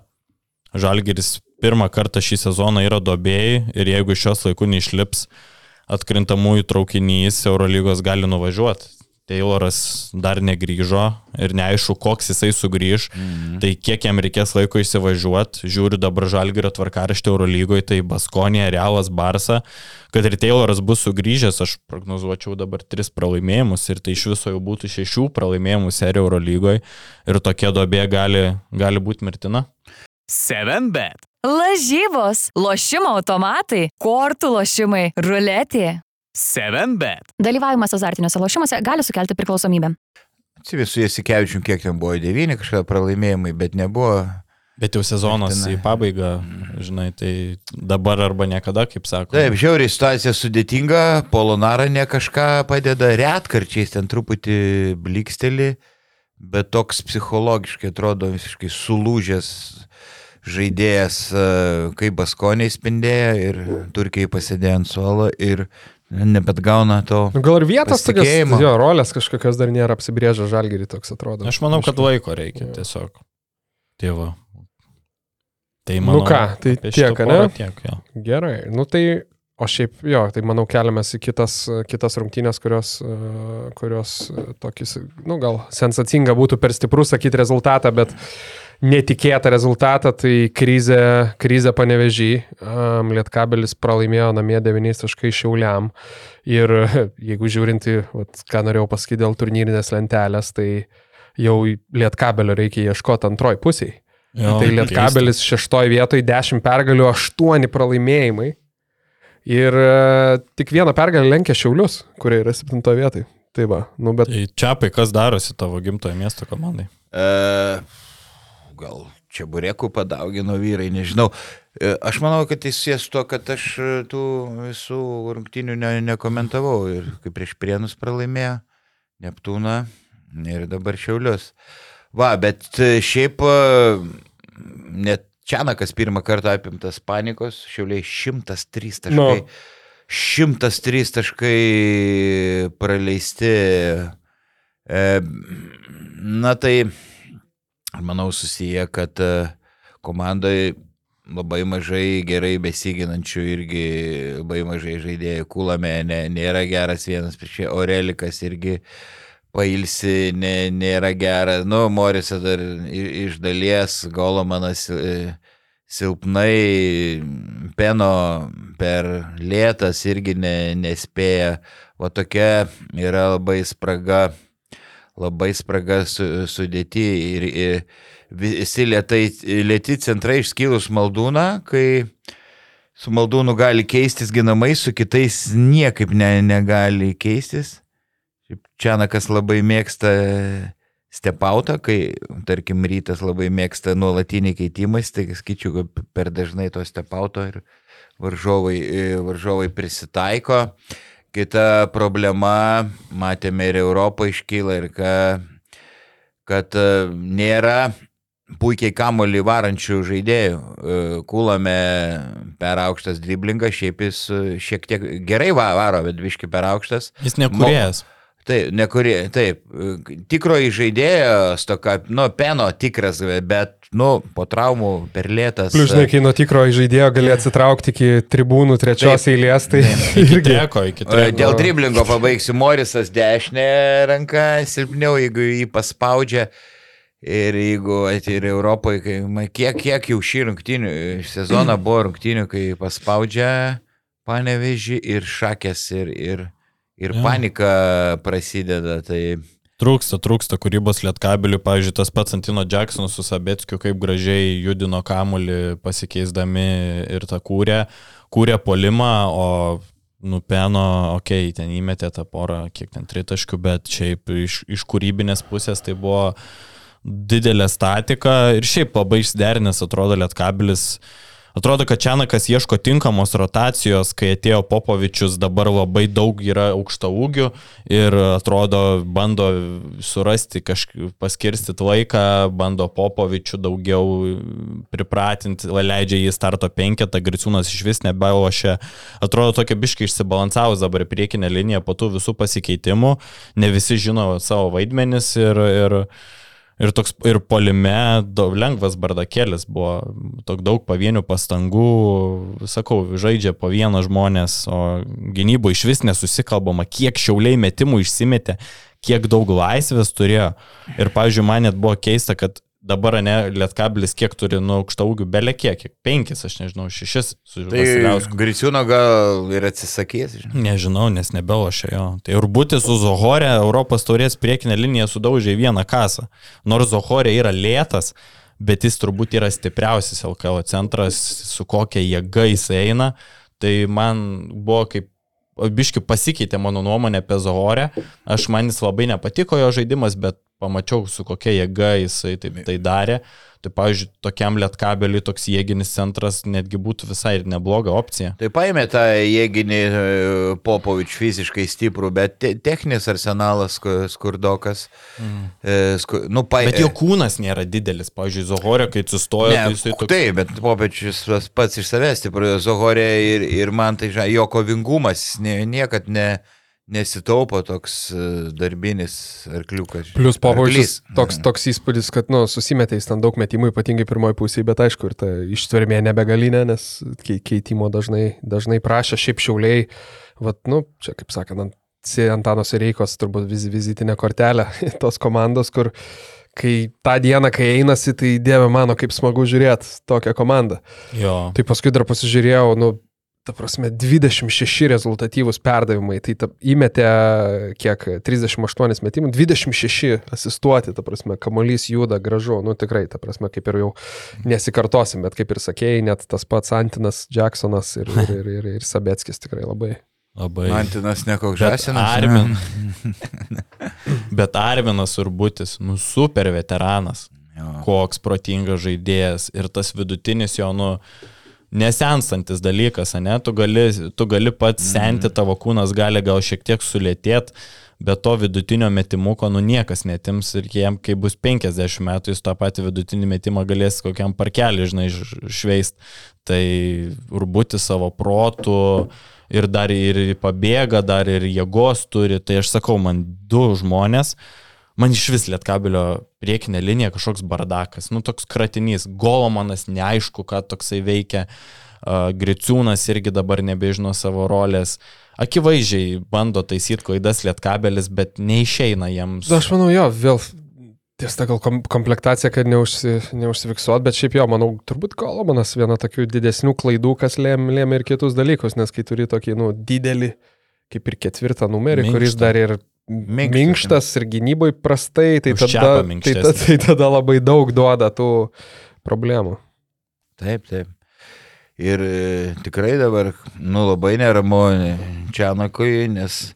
Žalgiris pirmą kartą šį sezoną yra dobėjai ir jeigu iš šios laikų neišlips atkrintamųjų traukinys, Eurolygos gali nuvažiuoti. Tayloras dar negryžo ir neaišku, koks jisai sugrįž. Mhm. Tai kiek jam reikės laiko įsivažiuoti. Žiūriu dabar žalgerio tvarkaraštį Eurolygoje, tai Baskonė, Realas, Barsa. Kad ir Tayloras bus sugrįžęs, aš prognozuočiau dabar tris pralaimėjimus ir tai iš viso jau būtų šešių pralaimėjimų serija Eurolygoje. Ir tokia dobė gali, gali būti mirtina. 7bet. Lažybos, lošimo automatai, kortų lošimai, ruletė. 7bet. Dalyvavimas azartiniuose lošimuose gali sukelti priklausomybę. Atsivi su Jasikevičiu, kiek ten buvo, devyni kažkada pralaimėjimai, bet nebuvo. Bet jau sezonas Mirtina. į pabaigą, žinai, tai dabar arba niekada, kaip sako. Taip, žiauriai situacija sudėtinga, Polonara ne kažką padeda, retkarčiais ten truputį bliksteli, bet toks psichologiškai atrodo visiškai sulūžęs žaidėjas, e, kaip Baskoniai spindėjo ir Turkijai pasėdėjo ant suolo ir nebet gauna to. Nu, gal ir vietos tokios, jo, rolės kažkokios dar nėra apsibrėžę žalgerį toks atrodo. Aš manau, kad laiko reikia tiesiog. Tėvo. Tai manau, Nu ką, tai tiek, porą Tiek, jo. Gerai, nu tai, o šiaip, jo, tai manau keliamės į kitas, kitas rungtynės, kurios, e, kurios e, tokis, nu gal sensacinga būtų per stiprų sakyti rezultatą, bet netikėtą rezultatą, tai krizė, krizė panevežį, um, Lietkabelis pralaimėjo namie 9 taškai šiauliam ir jeigu žiūrinti, vat, ką norėjau pasakyti dėl turnyrinės lentelės, tai jau Lietkabelio reikia ieškoti antroj pusiai. Jo, Tai keista. Lietkabelis šeštoje vietoje 10 pergalių, 8 pralaimėjimai. Ir e, tik vieną pergalę lenkia Šiaulius, kurie yra 7 vietoje. Tai va, nu bet Tai čiapai, kas darosi tavo gimtojo miesto komandai? E, gal čia burėkų padaugino vyrai, nežinau. E, Aš manau, kad susijęs su to, kad aš e, tų visų rungtynių ne, nekomentavau ir kaip prieš prienus pralaimėjo Neptūną ir dabar Šiaulius. Va, bet e, šiaip net Čianakas pirmą kartą apimtas panikos, Šiauliai 103 taškai. Nu. 103 taškai praleisti. E, na tai, manau, susiję, kad e, komandai labai mažai gerai besiginančių irgi labai mažai žaidėjų. Kulame ne, nėra geras vienas prieš jį, Orelikas irgi pailsi ne, nėra geras. Nu, Morisa dar iš dalies, Golomanas e, silpnai, Peno per lėtas irgi ne, nespėja. O tokia yra labai spraga, labai spraga su, sudėti ir, ir visi lietai, lėti centrai išskyrus maldūną, kai su maldūnu gali keistis ginamai, su kitais niekaip ne, negali keistis. Čianakas labai mėgsta stepautą, kai, tarkim, rytas labai mėgsta nuolatinį keitimą, tai skaičiu, kad per dažnai to stepauto ir varžovai, varžovai prisitaiko. Kita problema, matėme ir Europą iškyla ir ka, kad e, nėra puikiai kamolį varančių žaidėjų. E, Kūlame per aukštas driblingas, šiaip jis e, šiek tiek gerai va- varo, bet viški per aukštas. Jis nekurėjas. Taip, nekuri, taip, tikroji žaidėjo, stoka, nu, peno tikras, bet, nu, po traumų per lėtas. Plius, žinai, kai nuo tikro žaidėjo gali atsitraukti iki tribūnų trečios Taip. eilės, tai Iki irgi. treko, iki treko. Dėl driblingo pabaigsiu Morisas dešinė ranka silpniau, jeigu jį paspaudžia. Ir jeigu ir Europoje, kai, kiek, kiek jau šį rungtinių sezoną buvo rungtinių, kai paspaudžia panevežį ir šakės ir, ir, ir Jo. panika prasideda. Tai Trūksta, trūksta kūrybos lietkabelių, pavyzdžiui, tas pats Antino Jackson su Sabetskiu, kaip gražiai judino kamulį pasikeisdami ir tą kūrė, kūrė polimą, o nupeno, okei, okay, ten įmetė tą porą, kiek ten tritaškių, bet šiaip iš, iš kūrybinės pusės tai buvo didelė statika ir šiaip labai išsiderinęs atrodo lietkabelis. Atrodo, kad Čianakas ieško tinkamos rotacijos, kai atėjo Popovičius, dabar labai daug yra aukšta ūgių ir atrodo bando surasti kažkaip paskirstyti laiką, bando Popovičių daugiau pripratinti, leidžia jį starto penketą, Griciūnas iš vis nebelošia. Atrodo tokia biškai išsibalansavus dabar priekinė linija po tų visų pasikeitimų, ne visi žino savo vaidmenis ir, ir Ir toks ir polime daug lengvas bardakėlis buvo, toks daug pavienių pastangų, sakau, žaidžia po vieną žmonės, o gynybo iš vis nesusikalbama, kiek šiauliai metimų išsimetė, kiek daug laisvės turėjo. Ir, pavyzdžiui, man net buvo keista, kad dabar ne Lietkabilis kiek turi nuo aukšta ūgių, belė kiek, penkis, aš nežinau, šešis Tai. Griciūno gal ir atsisakys. žinai. Nežinau, nes nebelošia jo. Tai ir būti su Zohore Europos taurės priekinė linija sudaužė į vieną kasą. Nors Zohore yra lėtas, bet jis turbūt yra stipriausias LKL centras, su kokia jėga jis eina. Tai man buvo kaip biški pasikeitė mano nuomonė apie Zohorę. Aš man jis labai nepatiko jo žaidimas, bet pamačiau, su kokia jėga jisai taip tai darė. Tai, pavyzdžiui, tokiam lietkabeliui toks jėginis centras netgi būtų visai ir nebloga opcija. Tai paėmė tą jėginį e, Popovič fiziškai stiprų, bet te, techninis arsenalas sku- skurdokas. Mm. Sku, nu, paėmė. Bet jo kūnas nėra didelis. Pavyzdžiui, Zohorė, kai atsistojo, Ne, tai jisai toks... Taip, bet Popečius pats iš savęs stiprus, Zohorė ir, ir man tai žinai, jo kovingumas nie, niekad ne, nesitaupo toks e, darbinis arkliukas. Plius Popovičius Arklys. toks, toks įspūdis, kad, nu, susimetė jis ten daug metimų, ypatingai pirmoji pusė, bet aišku, ir ta ištvermė nebegalinė, nes kei- keitimo dažnai, dažnai prašė, šiaip šiauliai, vat, nu, čia kaip sakant, ant Si- Antano Sereikos turbūt viz, vizitinė kortelė tos komandos, kur kai tą dieną, kai einasi, tai dieve mano, kaip smagu žiūrėti tokią komandą. Jo. Tai paskui dar pasižiūrėjau, nu, ta prasme, 26 rezultatyvūs perdavimai, tai ta, įmetė kiek 38 metimų, 26 asistuoti, ta prasme, kamolys juda gražu, nu tikrai, ta prasme, kaip ir jau nesikartosim, bet kaip ir sakėjai, net tas pats Antinas Jacksonas ir, ir, ir, ir, ir Sabetskis tikrai labai. Labai. Antinas nekoks Bet žasinas. Armin. Bet Arminas Urbutis, nu super veteranas. Jo. Koks protingas žaidėjas ir tas vidutinis jo, nu, nesenstantis dalykas, ne? Tu gali, tu gali pats senti, tavo kūnas gali gal šiek tiek sulėtėti, bet to vidutinio metimuko, nu niekas netims ir jiem, kai bus 50 metų, jis tą patį vidutinį metimą galės kokiam parkelį, žinai, šveist. Tai urbūti savo protų ir dar ir pabėga, dar ir jėgos turi. Tai aš sakau, man du žmonės, man iš vis lietkabelio priekinė linija kažkoks bardakas, nu toks kratinys, golomanas neaišku, ką toksai veikia, uh, Griciūnas irgi dabar nebežino savo rolės. Akivaizdžiai bando taisyti klaidas lietkabelis, bet neišeina jiems. Na, aš manau, jo, vėl tiesa, gal kom komplektacija, kad neužsi, neužsifiksuot, bet šiaip jo, manau, turbūt Kolomanas viena tokių didesnių klaidų, kas lėmė lėm ir kitus dalykus, nes kai turi tokį, nu, didelį, kaip ir ketvirtą numerį, Minkštą. kuris dar ir Minkštas, minkštas ir gynybai prastai, tai tada, tai, ta, minkštesnis. tai tada labai daug duoda tų problemų. Taip, taip. Ir e, tikrai dabar, nu, labai neramu Čianakui, nes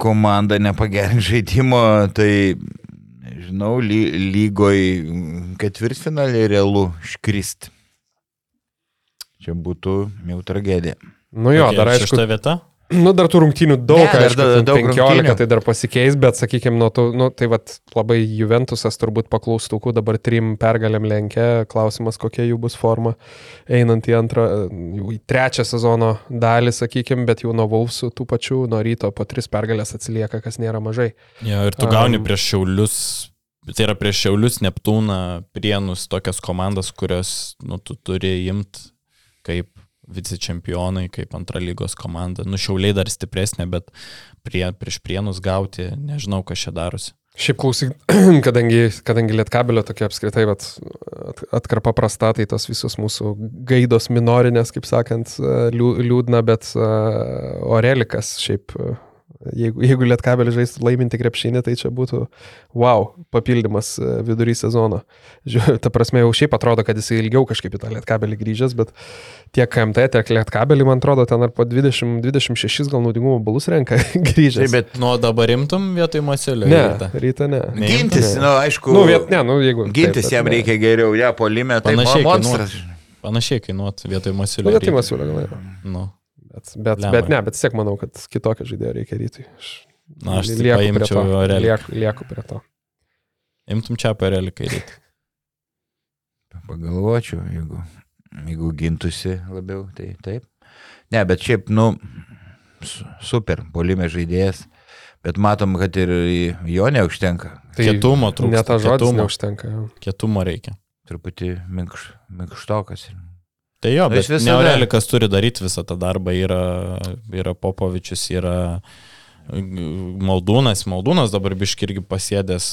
komanda nepagerint žaidimo, tai, žinau, ly, lygoj ketvirtfinalį realu iškristi. Čia būtų jau tragedija. Nu jo, Kokia dar aišku, Šešta vieta? Nu, dar tų rungtynių daug, Ne, dar aišku, da- ten daug 15, rungtynių. tai dar pasikeis, bet, sakykime, nuo tų, nu, tai vat, labai Juventusas turbūt paklaustukų dabar trim pergalėm lenkia, klausimas, kokia jų bus forma einant į antrą, į trečią sezono dalį, sakykime, bet jau nuo Vulfsų tų pačių, nuo ryto po tris pergalės atsilieka, kas nėra mažai. Jo, ir tu gauni Am. prieš Šiaulius, tai yra prieš Šiaulius, Neptūną, Prienus, tokias komandas, kurios nu, tu turi imti kaip vicečempionai, kaip antra lygos komanda. Nu, Šiauliai dar stipresnė, bet prie, prieš Prienus gauti, nežinau, kas čia darosi. Šiaip klausyk, kadangi, kadangi Lietkabelio tokia apskritai vat, at- atkarpa prasta, tai tos visos mūsų gaidos minorinės, kaip sakant, liū- liūdna, bet Orelikas šiaip, jeigu, jeigu Lietkabelį žaistų laiminti krepšinį, tai čia būtų wow, papildymas uh, vidury sezono. Žiūrėjau, ta prasme, jau šiaip atrodo, kad jis ilgiau kažkaip į tą Lietkabelį grįžęs, bet tiek KMT, tiek Lietkabelį, man atrodo, ten ar po 20-26 gal naudingumo balus renka grįžęs. Taip, bet Nu, o dabar imtum vietoj Masilio. Ne, rytą? ryta ne. Ne. gintis, Ne. nu, aišku, Nu, viet, ne, nu, jeigu. gintis taip, jam ne. reikia geriau, ja, polime, tai Panašiai monstras. Panašiai kainuot vietoj Masilio. Nu, bet tai rytą. Masiulio gal. Nu, Bet, bet, Lemai. bet ne, bet vis tiek manau, kad kitokio žaidėjo reikia rytui. Aš, na, aš lieku prie paimčiau to. Orelį. Lieku, lieku prie to. Imtum čia Orelį kairį. Pagalvočiau, jeigu, jeigu gintusi labiau, tai taip. Ne, bet šiaip, nu, su- super, polime žaidėjas, bet matom, kad ir jo neužtenka. Tai Kietumo trūksta. Ne žodis kietumo. neužtenka. Kietumo reikia. Truputį minkš, minkštokas. Tai jo, bet visada- Neurelikas turi daryti visą tą darbą. Yra, yra Popovičius, yra Maldūnas. Maldūnas dabar biški irgi pasėdęs,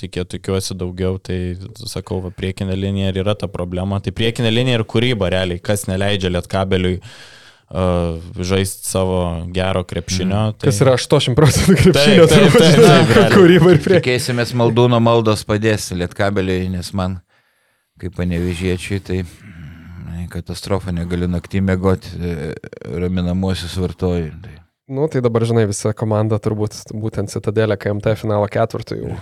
tikė, tikiuosi daugiau. Tai sakau, va, priekinė linija ir yra ta problema. Tai priekinė linija ir kūryba realiai, kas neleidžia lietkabeliui uh, žaisti savo gero krepšinio. Tai... Kas yra 80 procentų krepšinio, taip, realiai. kūryba ir prie. Tikėsimės maldūno maldos padės lietkabeliai, nes man, kaip panevežiečiai, tai mm, katastrofa, negaliu naktį mėgoti, raminamuosius vartoju. Tai. Nu, tai dabar, žinai, visa komanda turbūt būtent Citadelė KMT finalo ketvirtų jau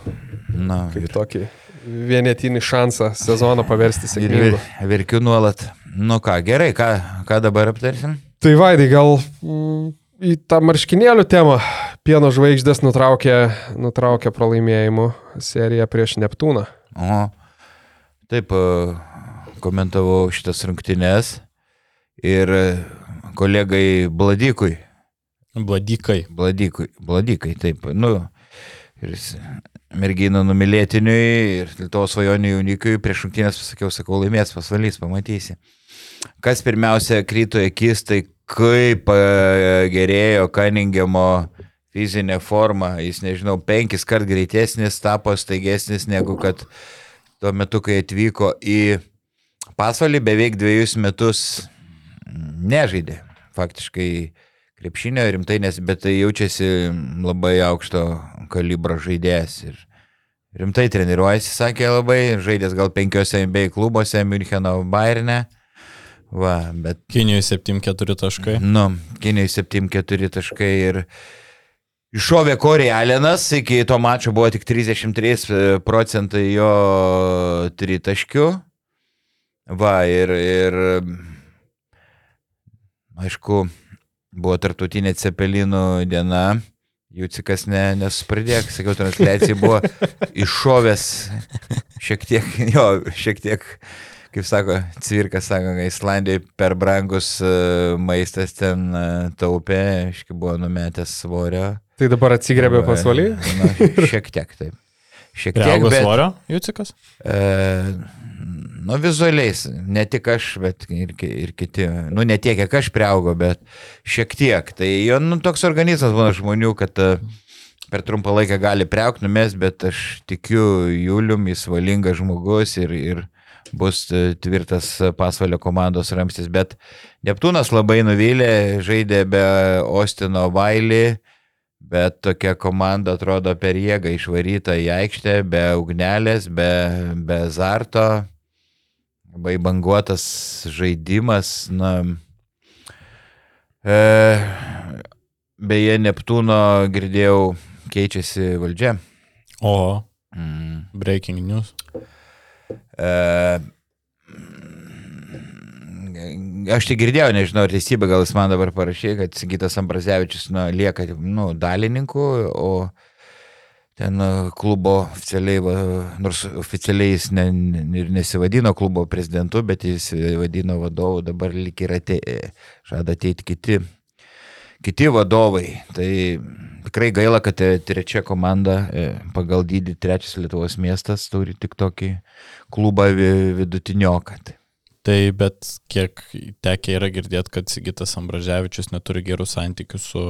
Na, kaip tokį vienetinį šansą sezoną paversti ir sėkmingu. ver- verkiu nuolat. Nu ką, gerai, ką, ką dabar aptarsim? Tai Vaidai, gal mm, į tą marškinėlių temą pieno žvaigždės nutraukė, nutraukė pralaimėjimų seriją prieš Neptūną. O, taip, e, komentavau šitas rungtynes ir e, kolegai Bladikui, Bladikai. Bladikui, Bladikai, taip, nu, ir jis mergino numylėtiniui ir Lietuvos svajonių jaunikiui prieš rungtynės pasakiau, sakau, laimės pasvalys, pamatysi. Kas pirmiausia kryto akis, tai kaip e, gerėjo Kaningemo fizinė forma, jis, nežinau, penkis kart greitesnis, tapo staigesnis negu kad tuo metu, kai atvyko į pasvalį, beveik dviejus metus nežaidė. Faktiškai krepšinio rimtai, nes bet tai jaučiasi labai aukšto kalibro žaidėjas. Ir rimtai treniruojasi, sakė labai, žaidęs gal penkiose NBA klubuose, Müncheno Bayerne. Va, bet Kinijoje 7-4 taškai. Nu, Kinijai 7-4 taškai ir iššovė Corey Allenas, iki to mačo buvo tik 33 procentai jo tritaškių. Va, ir, ir aišku, buvo tartutinė cepelinų diena, Jūcikas ne, nesuspradėk, sakiau, transliacija buvo iššovęs šiek tiek, jo, šiek tiek kaip sako, Cvirkas sako, Islandijai per brangus e, maistas ten e, taupė, aiškiai buvo numetęs svorio. Tai dabar atsigrebė pasvalį. Na, šiek tiek taip. Šiek tiek, Priaugo bet, svorio, Jūcikas? e, nu, vizualiais, ne tik aš, bet ir, ir kiti, nu, ne tiek, kiek aš priaugo, bet šiek tiek. Tai jo, nu, toks organizmas būna žmonių, kad e, per trumpą laiką gali priaukti, numes, bet aš tikiu Julium, jis valingas žmogus ir, ir bus e, tvirtas pasvalio komandos ramstis, bet Neptūnas labai nuvylė, žaidė be Ostino Vailį, bet tokia komanda atrodo per jėgą išvaryta į aikštę, be ugnelės, be, be zarto, labai banguotas žaidimas, na. E, beje, Neptūno girdėjau keičiasi valdžia. O, Mm. breaking news. E, aš tik girdėjau, nežinau, ar teisybė, gal jis man dabar parašė, kad Sigitas Ambrazevičius nu, lieka nu, dalininku, o ten e, klubo oficialiai, nors oficialiai jis ne, ir nesivadino klubo prezidentu, bet jis vadino vadovu, dabar lik ir atei, žada ateiti kiti, kiti vadovai. Tai tikrai gaila, kad e, trečia komanda e, pagal dydį trečias Lietuvos miestas turi tik tokį klubą vi- vidutinioką. Tai. Tai bet kiek tekia yra girdėti, kad Sigitas Ambraževičius neturi gerų santykių su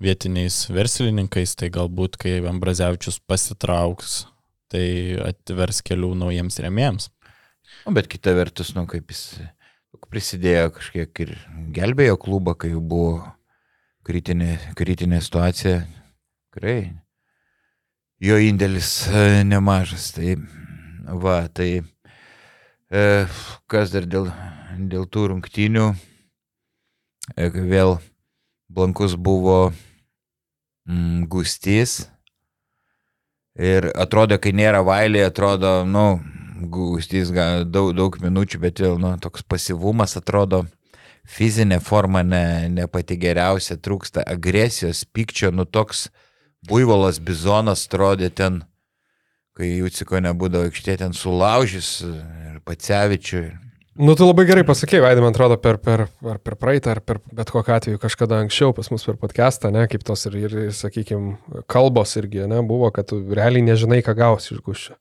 vietiniais verslininkais, tai galbūt kai Ambrazevičius pasitrauks, tai atvers kelių naujiems remėjams. Nu, bet kita vertus, nu, kaip jis prisidėjo kažkiek ir gelbėjo klubą, kai jau buvo kritinė, kritinė situacija. Tikrai. Jo indėlis e, nemažas. Tai va, tai e, kas dar dėl, dėl tų rungtynių. E, vėl Blankus buvo mm, gustys. Ir atrodo, kai nėra vailė, atrodo, nu, gustys daug, daug minučių, bet vėl, nu, toks pasivumas atrodo, fizinė forma ne, ne pati geriausia, trūksta agresijos, pykčio, nu toks buivolas bizonas atrodė ten, kai Jūciko nebūdavo aikštė, ten sulaužys ir Pacevičių. Nu, tu labai gerai pasakėjai, Vaidai, man atrodo, per, per, ar per praeitą, ar per bet kokią atveju kažkada anksčiau pas mus per podcastą, ne, kaip tos ir, ir, sakykime, kalbos irgi, ne, buvo, kad tu realiai nežinai, ką gausi iš guščio.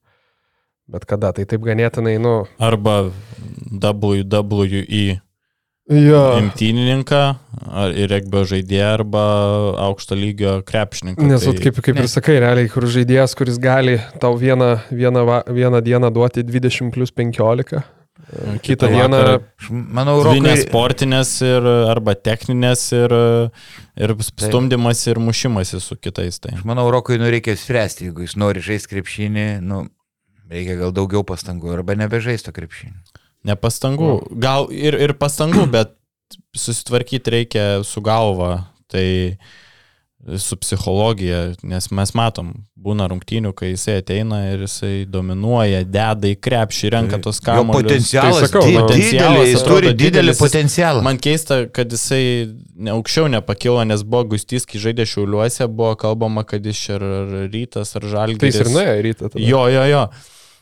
Bet kada, tai taip ganėtinai, nu. Arba WWE Jo. imtynininką, ar ir regbio žaidėją, arba aukšto lygio krepšininką. Nes, Tai- kaip, kaip ir sakai, realiai, kur žaidėjas, kuris gali tau vieną, vieną, vieną dieną duoti 20 plus 15, vakarą Aš manau, Rokai, nesportinės ir arba techninės ir, ir stumdymas ir mušimas su kitais. Tai. aš manau, Rokui nu reikia spręsti, jeigu jis nori žaisti krepšinį, nu, reikia gal daugiau pastangų arba nebežaisto krepšinį. Ne pastangų, gal ir, ir pastangų, bet susitvarkyti reikia su galva, tai su psichologija, nes mes matom, būna rungtynių, kai jisai ateina ir jisai dominuoja, deda į krepšį, renka tos Jo kamuolius. potencialas, Tai sakau, di- nu, didelį, potencialas jis turi didelį jis- potencialą. Man keista, kad jisai ne, aukščiau nepakilo, nes buvo Gustys, kai žaidė šiauliuose, buvo kalbama, kad jis čia ar rytas, ar tai žalgiris. jis ir nuėjo rytą. tada. Jo, jo, jo.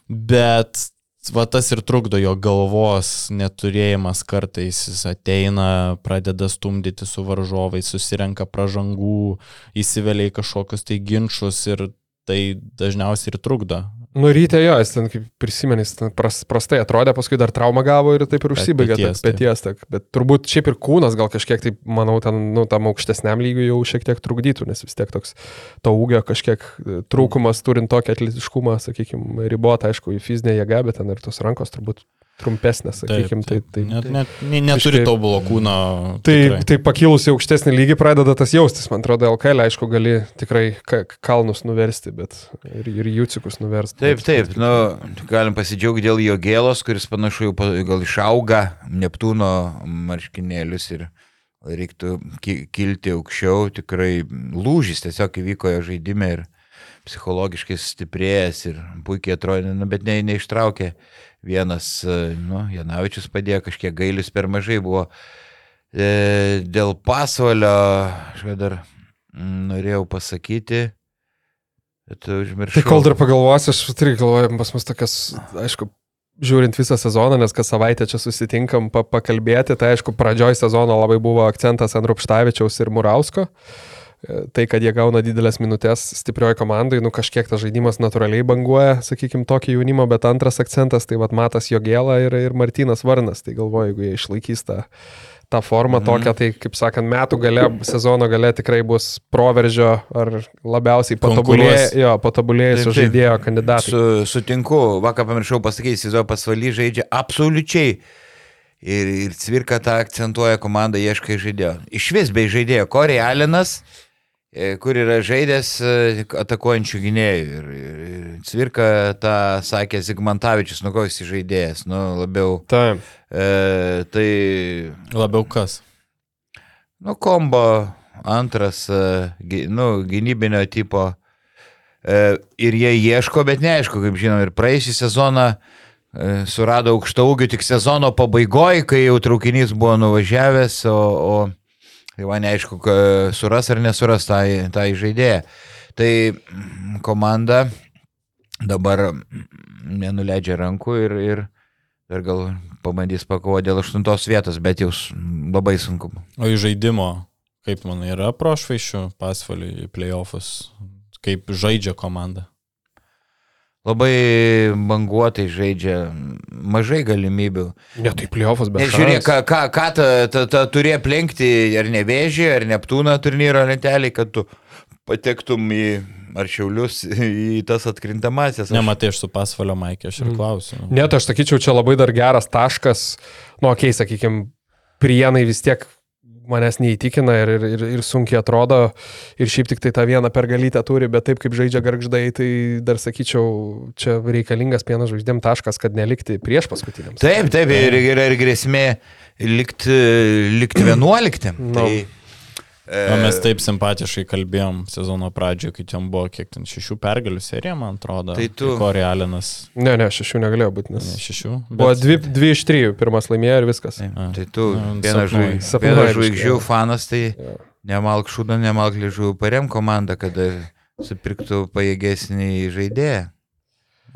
Bet va tas ir trukdo jo galvos neturėjimas kartais. Jis ateina, pradeda stumdyti su varžovais, susirenka pražangų, įsivelia į kažkokius tai ginčius ir tai dažniausiai ir trukdo. Nu, ryte jo, jis ten, kaip prisimenys, ten pras, prastai atrodė, paskui dar traumą gavo ir taip ir Bet užsibaigė. Peties, peties tak. Bet turbūt šiaip ir kūnas gal kažkiek, tai, manau, ten, nu, tam aukštesniam lygiui jau šiek tiek trukdytų, nes vis tiek toks to ūgio kažkiek e, trūkumas, turint tokį atletiškumą, sakykime, ribotą, aišku, į fizinę jėgą, bet ten ir tos rankos turbūt trumpesnės, sakykime. Tai, tai, net, net, ne, neturi Kažkaip- tobulo kūno. Tai, tikrai. tai pakilus į aukštesnį lygį pradeda tas jaustis, man atrodo, LKL, aišku, gali tikrai ka- kalnus nuversti, bet ir, ir jūcikus nuversti. Taip, bet- taip, nu, galim pasidžiaugti dėl jo gėlos, kuris panašu jau gal išauga Neptūno marškinėlius ir reiktų ki- kilti aukščiau. Tikrai lūžis tiesiog įvyko jo žaidime ir psichologiškai stiprėjęs ir puikiai atrodė, nu, bet ne, neištraukė. Vienas, e, nu, Janavičius padėjo, kažkiek gailis per mažai buvo. E, dėl pasvalio, aš dar mm, norėjau pasakyti. Bet užmiršau. Tai kol dar pagalvosiu, aš irgi galvoju, pas mus tokias, aišku, žiūrint visą sezoną, nes kas savaitę čia susitinkam pa pakalbėti, tai aišku, pradžioj sezono labai buvo akcentas ant Rupštavičiaus ir Murausko. E, Tai, kad jie gauna didelės minutės stiprioj komandai, nu kažkiek tas žaidimas natūraliai banguoja, sakykime, tokį jaunimą, bet antras akcentas, tai vad Matas Jogėla ir, ir Martinas Varnas. Tai galvoju, jeigu jie išlaikys tą, tą formą Mhm. tokią, tai kaip sakant, metų gale, sezono gale tikrai bus proveržio ar labiausiai patobulėjusio taip. žaidėjo kandidatai. Su, sutinku, vakar pamiršau pasakyti, Sizo pasvaly žaidžia absoliučiai. Ir, ir Cvirka tą akcentuoja, komanda ieškai žaidėjo. Iš vis bei žaidėjo. Korey Alinas, kur yra žaidęs e, atakuojančių gynėjų. Ir, ir, ir Cvirka tą sakė Zigmantavičius, nu koks žaidėjas, nu labiau. Taip. E, tai, Labiau kas? nu, kombo antras, e, nu, gynybinio tipo. E, ir jie ieško, bet neaišku, kaip žinom, ir praėjusią sezoną e, surado aukštą ūgių tik sezono pabaigoje, kai jau traukinys buvo nuvažiavęs, o, o tai va neaišku, suras ar nesuras tą, tą žaidėją. Tai mm, komanda dabar nenuleidžia rankų ir, ir, ir gal pabandys pakovoti dėl aštuntos vietos, bet jau labai sunku. O į žaidimo, kaip manai, yra prošvaišių pasvalių į playoffus, kaip žaidžia komanda. Labai banguotai žaidžia, mažai galimybių. Ne, tai pliovas, bet... Nežiūrėk, ką, ką, ką ta, ta, ta turi aplenkti, ar nevėžį, ar Neptūną turnyro lentelį, kad tu patektum į ar šiaulius į tas atkrintamasias. Aš- Nematai, aš su pasvalio Maikė, aš ir klausiu. Net aš sakyčiau, čia labai dar geras taškas, nu, okei, okay, sakykime, prienai vis tiek manęs neįtikina ir, ir, ir, ir sunkiai atrodo ir šiaip tik tai tą vieną pergalytę turi, bet taip kaip žaidžia garždai, tai dar sakyčiau, čia reikalingas pienas žvaigždėm taškas, kad nelikti prieš paskutiniams. Taip, taip, ir yra ir grėsmė likti, likti 11. Nu. Tai, O mes taip simpatiškai kalbėjom sezono pradžioje, kai ten buvo kiek ten šešių pergalių serija, man atrodo. Tai tu- Kori Alinas. Ne, ne, šešių negalėjo būti, nes Ne, šešių. buvo dvi, dvi iš trijų, pirmas laimėjo ir viskas. taip, A, tai tu nu, vienas žvaigždžių fanas, tai Jo. nemalk šūdą, nemalk ližų, parem komandą, kad supirktų pajėgesnį žaidėją.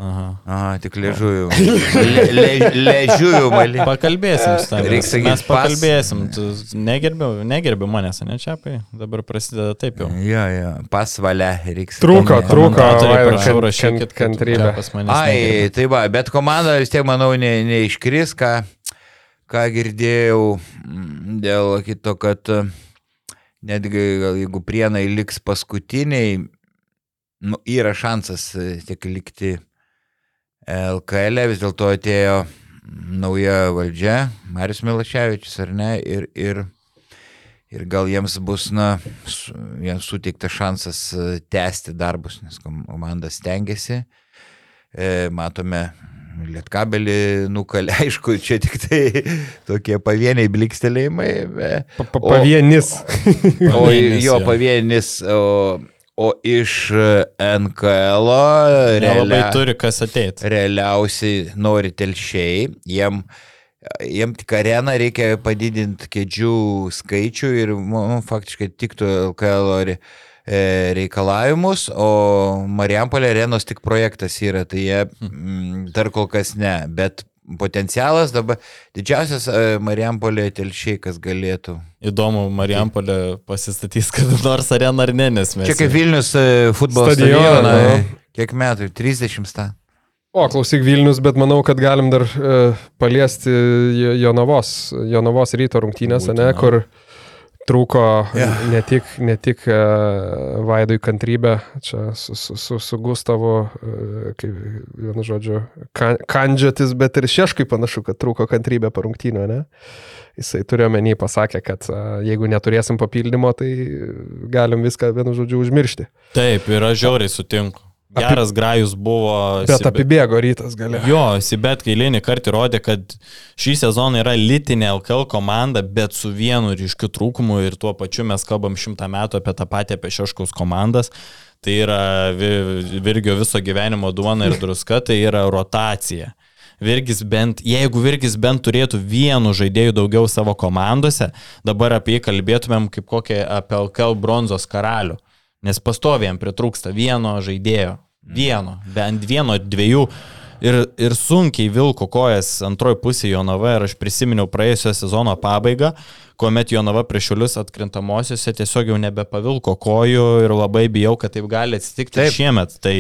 Aha. Aha, tik ležuvių. Le, le, ležiuvių malį. Pakalbėsim, su tavim. Reik sakyt, mes pakalbėsim. Tu negerbiau, negerbiau manęs, ne čiapai. Dabar prasideda taip jau. Jo, jo, pasvalę reiks. Trūko, trūko. Prašau, rašykit, kantrybę. Ai, tai va, bet komanda vis tiek, manau, ne, neiškris, ką, ką girdėjau mm, dėl kito, kad e, netgi gal jeigu prienai liks paskutiniai, nu, yra šansas e, tiek likti LKL, e, vis dėlto atėjo nauja valdžia, Marius Milaševičius, ar ne, ir, ir, ir gal jiems bus, na, jiems suteiktas šansas e, tęsti darbus, nes komanda stengiasi. E, matome Lietkabelį nukalė, aišku, čia tik tai tokie pavieniai blikstelėjimai, be, Pa- pa- Pavienis. o jo jo. pavienis, o, o iš NKL Nelabai turi kas ateiti. realiausiai nori telšiai, jiem, jiem tik areną reikia padidinti kėdžių skaičių ir nu, faktiškai tiktų LKL e, reikalavimus, o Marijampolė arenos tik projektas yra, tai jie mm, dar kol kas ne, bet potencialas dabar didžiausias e, Marijampolė telšiai, kas galėtų. Įdomu, Marijampolė pasistatys kada nors areną ar ne, nes mes. Čia kaip Vilnius e, futbolo Stadioną, nu. Kiek metų? 30 sta. O, klausyk Vilnius, bet manau, kad galim dar uh, paliesti Jo- Jonavos, Jonavos ryto rungtynės, ne, Būtina. kur trūko Jo. ne tik, ne tik uh, Vaidui kantrybę, čia su, su, su, su Gustavu, uh, kaip vienu žodžiu, kan, kandžiotis, bet ir šeškai panašu, kad trūko kantrybė po rungtynio, ne? Jisai turėjo menį pasakė, kad uh, jeigu neturėsim papildymo, tai galim viską vienu žodžiu užmiršti. Taip, ir aš žiauriai sutinku. Geras grajus buvo. Bet Sibe- apibėgo rytas gale. Jo, Sibet kailinį kartą įrodė, kad šį sezoną yra litinė LKL komanda, bet su vienu ryškiu trūkumu ir tuo pačiu mes kalbam šimtą metų apie tą patį apie Šeškaus komandas. Tai yra Vi- Virgio viso gyvenimo duona ir druska, tai yra rotacija. Virgis bent, jeigu Virgis bent turėtų vienu žaidėju daugiau savo komandose, dabar apie jį kalbėtumėm kaip kokią apie LKL bronzos karalių. Nes pastoviai jam pritrūksta vieno žaidėjo. Vieno, bent vieno, dviejų. Ir, ir sunkiai vilko kojas antroji pusė Jonava ir aš prisiminiau praėjusio sezono pabaigą, kuomet Jonava prieš šiulius atkrintamosiose tiesiog jau nebepavilko kojų ir labai bijau, kad taip gali atsitikti Taip. šiemet. Tai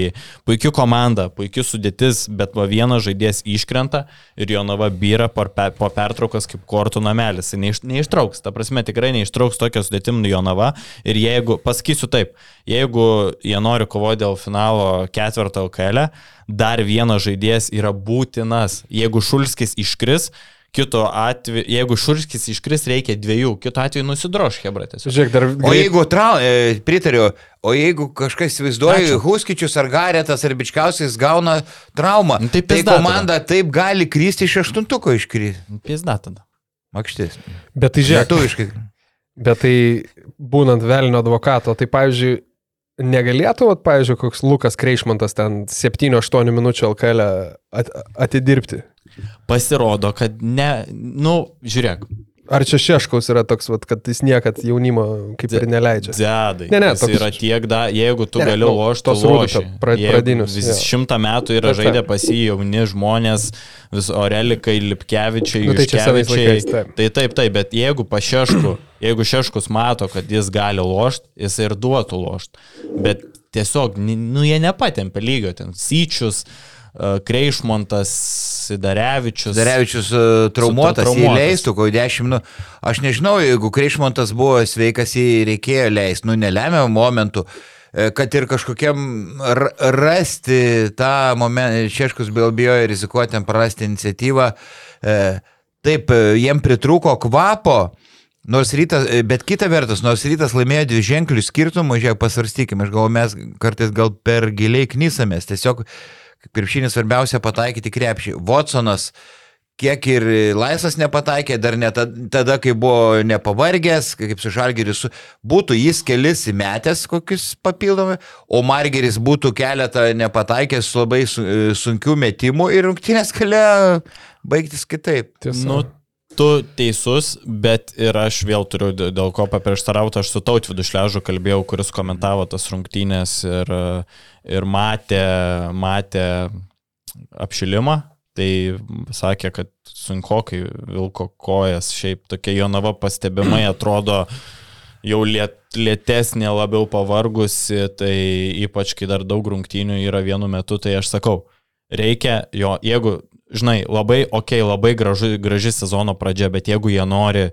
puikia komanda, puikia sudėtis, bet va vienas žaidėjas iškrenta ir Jonava byra po, pe, po pertraukos kaip kortų namelis. Jis Neiš, neištrauks, ta prasme tikrai neištrauks tokio sudėtimų Jonava. Ir jeigu, pasakysiu taip, jeigu jie nori kovoti dėl finalo ketvirto LKL, dar vienas žaidėjas yra būtinas. Jeigu Šulskis iškris, kito atveju, jeigu Šulskis iškris, reikia dviejų, kito atveju nusidroš Hebratės. Žiūrėk, dar O jeigu, trau, e, pritariu, o jeigu kažkas įsivaizduoja. Huskičius ar Garetas ar Bičkausias gauna traumą, Nu, tai tai komanda taip gali kristi iš aštuntuko iškristi. Pizda tada. Makštis. Bet tai žiūrėk, Lietuviškai. bet tai būnant velnio advokato, tai pavyzdžiui, negalėtų, vat, pavyzdžiui, koks Lukas Kreišmantas ten 7-8 minučių LKL at, atidirbti. Pasirodo, kad ne, nu, žiūrėk. Ar čia Šeškaus yra toks, vat, kad jis niekad jaunimo kaip ir neleidžia? Zedai. Ne, ne, Jis toks- yra tiek, da, jeigu tu Ne, gali nu, lošti, tos loši. rūdupio pra- Jeigu pradinius, Vis jo. šimtą metų yra taip. žaidę pas jį jauni žmonės, vis Orelikai, Lipkevičiai, Nu, tai laikais, taip. Tai taip, taip, bet jeigu pašešku, jeigu šeškus mato, kad jis gali lošti, jis ir duotų lošti. Bet tiesiog, nu, jie nepatempė lygio ten. Syčius, e, Kreišmontas, Sidarevičius. Zarevičius uh, traumuotas, jį leistų, ko 10, nu, aš nežinau, jeigu Kreišmontas buvo sveikas, jį reikėjo leisti, nu, nelemiamą momentų, e, kad ir kažkokiam rasti tą momentą, Šeškus vėl bijojo rizikuoti, ten prarasti iniciatyvą, e, taip, e, jiem pritrūko kvapo, Nors rytas, e, bet kita vertus, nors rytas laimėjo dvi ženklių skirtumų, žiūrėk, pasvarstykime, aš galvoju, mes kartais gal per giliai knysamės, tiesiog krepšinis svarbiausia pataikyti krepšį. Watsonas kiek ir laisvas nepataikė, dar ne tada, kai buvo nepavargęs, kaip su Žalgeris, su- būtų jis kelis įmetęs kokius papildomai, o Margeris būtų keletą nepataikęs su labai su, sunkių metimų ir rungtynės galėjo baigtis kitaip. Tiesa. Nu, tu teisus, bet ir aš vėl turiu dė- dėl ko paprieštarauti. Aš su Tautvidu Šležu kalbėjau, kuris komentavo tas rungtynės ir, ir matė, matė apšilimą. Tai sakė, kad sunkokai vilko kojas, šiaip tokia Jonava pastebimai atrodo jau liet, lietesnė, labiau pavargusi, tai ypač kai dar daug rungtynių yra vienu metu, tai aš sakau, reikia jo, jeigu, žinai, labai, okei, okay, labai gražu, graži sezono pradžia, bet jeigu jie nori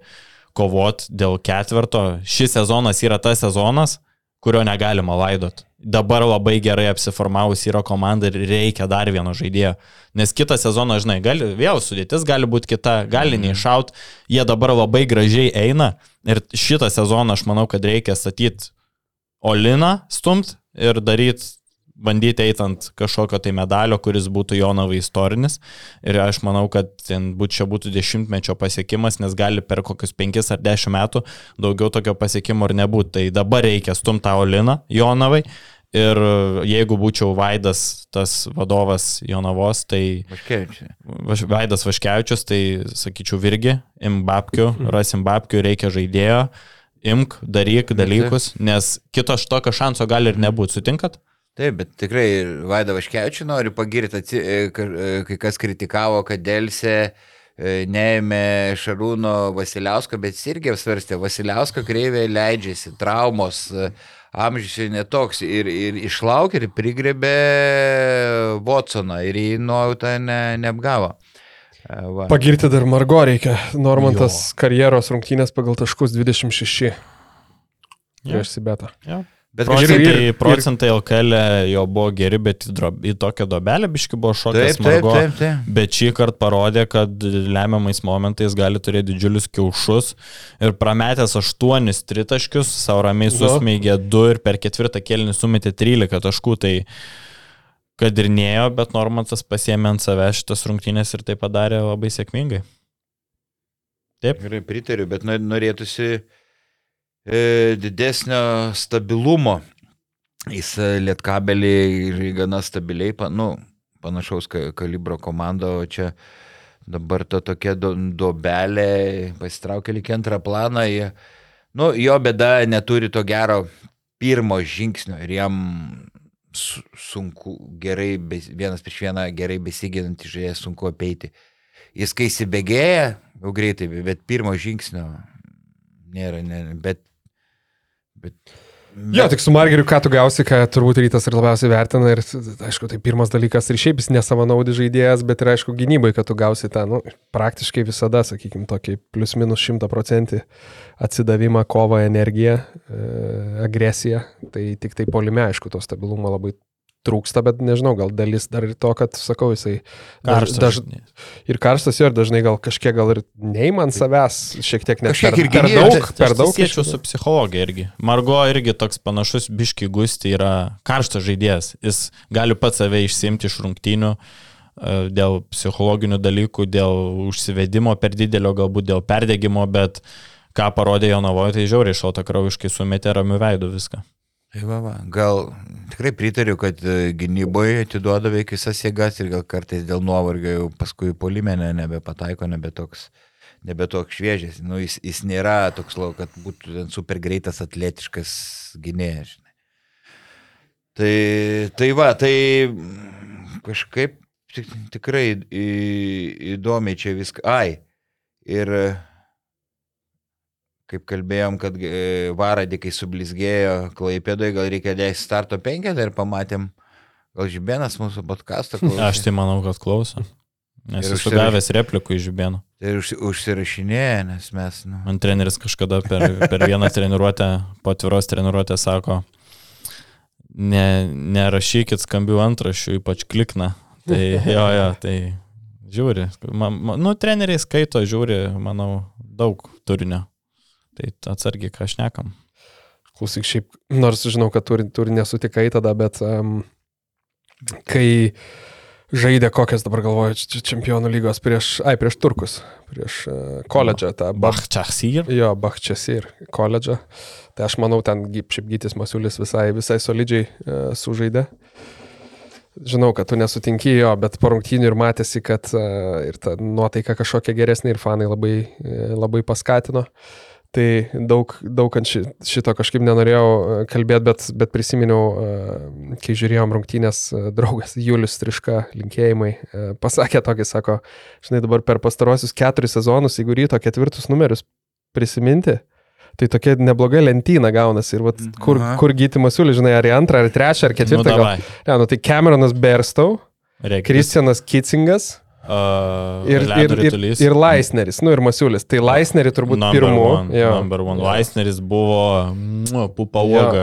kovot dėl ketverto, šis sezonas yra tas sezonas, kurio negalima laidot. Dabar labai gerai apsiformavusi yra komanda ir reikia dar vieno žaidėjo. Nes kitą sezoną, žinai, gali, vėl sudėtis gali būti kita, gali neišaut, jie dabar labai gražiai eina ir šitą sezoną aš manau, kad reikia statyti Oliną stumt ir daryti, bandyti eiti ant kažkokio tai medalio, kuris būtų Jonavai istorinis. Ir aš manau, kad ten būt, čia būtų dešimtmečio pasiekimas, nes gali per kokius penkis ar dešimt metų daugiau tokio pasiekimo ir nebūtų. Tai dabar reikia stumti Oliną Jonavai. Ir jeigu būčiau Vaidas, tas vadovas Jonavos, tai Vaškevičiai. Vaš, Vaidas Vaškevičius, tai sakyčiau virgi, im babkių, rasim babkių, reikia žaidėjo, imk, daryk dalykus, nes kito tokio šanso gali ir nebūti, sutinkat? Taip, bet tikrai Vaida Vaškevičių noriu pagirti, e, e, kai kas kritikavo, kad Dėlse neėmė Šarūno Vasiliausko, bet jis irgi apsvarstė, Vasiliausko kreivė leidžiasi, traumos, e, amžius netoks ir, ir išlaukė ir prigrebė Watsoną ir jį nuojautą ne, neapgavo. E, va. Pagirti dar Margo reikia. Normantas jo. karjeros rungtynės pagal taškus 26. Prieš Sibetą. Ja. Bet Procentai- Procentai, ir- procentai LKL jo buvo geri, bet į, drob, į tokią dobelę biški buvo šokas Taip, taip, Margo. taip, taip. Bet šį kartą parodė, kad lemiamais momentais gali turėti didžiulius kiaušus ir prametęs aštuonis tritaškius, savo ramiai Nu. susmeigė du ir per ketvirtą kėlinį sumetė 13 taškų, tai kad ir nėjo, bet Normantas pasiemė ant savęs šitas rungtynės ir tai padarė labai sėkmingai. Taip. Gerai, pritariu, bet nor- norėtųsi e, didesnio stabilumo. Jis e, lietkabelį ir gana stabiliai, nu, panašaus ka- kalibro komanda, o čia dabar to tokia do, dobelė pasitraukė lik antrą planą. Jie, nu, jo bėda neturi to gero pirmo žingsnio ir jam su- sunku gerai, vienas prieš vieną gerai besiginantį žaidėją sunku apeiti. Jis kai įsibėgėja, jau greitai, bet pirmo žingsnio nėra, ne, bet... bet Jo, tik su Margeriu, ką tu gausi, ką turbūt rytas ir labiausiai vertina. Ir, aišku, tai pirmas dalykas ir šiaip jis nesavanaudis žaidėjas, bet ir aišku, gynybai, kad tu gausi tą, nu, praktiškai visada, sakykime, tokį plius minus šimtą procentų atsidavimą, kovą, energiją, e, agresiją. Tai tik tai polime, aišku, to stabilumo labai trūksta, bet nežinau, gal dalis dar ir to, kad, sakau, jisai daž, daž, ir karstas jo, ir dažnai gal kažkiek gal ir neįman savęs, šiek tiek net Kažkiek per, ir per daug, bet per daug. Siečiau su psichologija irgi. Margo irgi toks panašus biški gusti yra karštas žaidėjas. Jis gali pats save išsimti iš rungtynių e, dėl psichologinių dalykų, dėl užsivedimo per didelio, galbūt dėl perdėgymo, bet ką parodė jo navoje, tai žiauriai šalta kraujiškai sumetė ramių veidų viską. Tai va, va. Gal tikrai pritariu, kad e, gynyboje atiduoda veik visas jėgas ir gal kartais dėl nuovargio jau paskui polimenė nebepataiko, nebe toks, nebe toks šviežias. Nu, jis, jis nėra toks, lau, kad būtų super greitas, atletiškas gynėjas. Tai, tai va, tai kažkaip tik, tikrai įdomiai čia viską. Ai, ir kaip kalbėjom, kad e, varadį, kai sublizgėjo klaipėdoje, gal reikia leisti starto penketą ir pamatėm, gal Žibėnas mūsų podcastą. Aš tai manau, kad klauso. Nes Ir esu užsiraš- gavęs replikų iš Žibėno. Tai už, užsirašinėja, nes mes, nu. Man treneris kažkada per, per vieną treniruotę, po atviros treniruotės sako, ne, nerašykit skambių antrašių, ypač klikna. Tai jo, jo, tai žiūri. Man, man, nu, treneriai skaito, žiūri, manau, daug turinio. Tai atsargiai, ką šnekam. Klausyk, šiaip, nors žinau, kad turi, turi nesutikai tada, bet um, kai žaidė kokias dabar galvoju, čia čempionų lygos prieš, ai, prieš turkus, prieš uh, koledžą, tą Bach. Bachčasir. Jo, Bachčesir koledžą. Tai aš manau, ten šiaip Gytis Masiulis visai, visai solidžiai uh, sužaidė. Žinau, kad tu nesutinki jo, bet po rungtynių ir matėsi, kad uh, ir ta nuotaika kažkokia geresnė ir fanai labai, uh, labai paskatino. Tai daug, daug ant ši- šito kažkaip nenorėjau kalbėti, bet, bet prisiminiau, uh, kai žiūrėjom rungtynės, uh, draugas Julius Triška, linkėjimai, pasakė tokį, sako, žinai, dabar per pastarosius keturis sezonus, jeigu ryto ketvirtus numerius prisiminti, tai tokia nebloga lentyna gaunasi. Ir vat, kur, Aha. kur gyti masiulį, žinai, ar į antrą, ar į trečią, ar Nu, ketvirtą. davai. gal. ne, nu, tai Cameronas Reikia. Kristianas Kitsingas Uh, ir, ir, ir, ir Laisneris. Nu ir Masiulis. Tai Laisnerį turbūt Number pirmu. one, jo. Number one. Jo. Laisneris buvo nu, pupa Jo. uoga.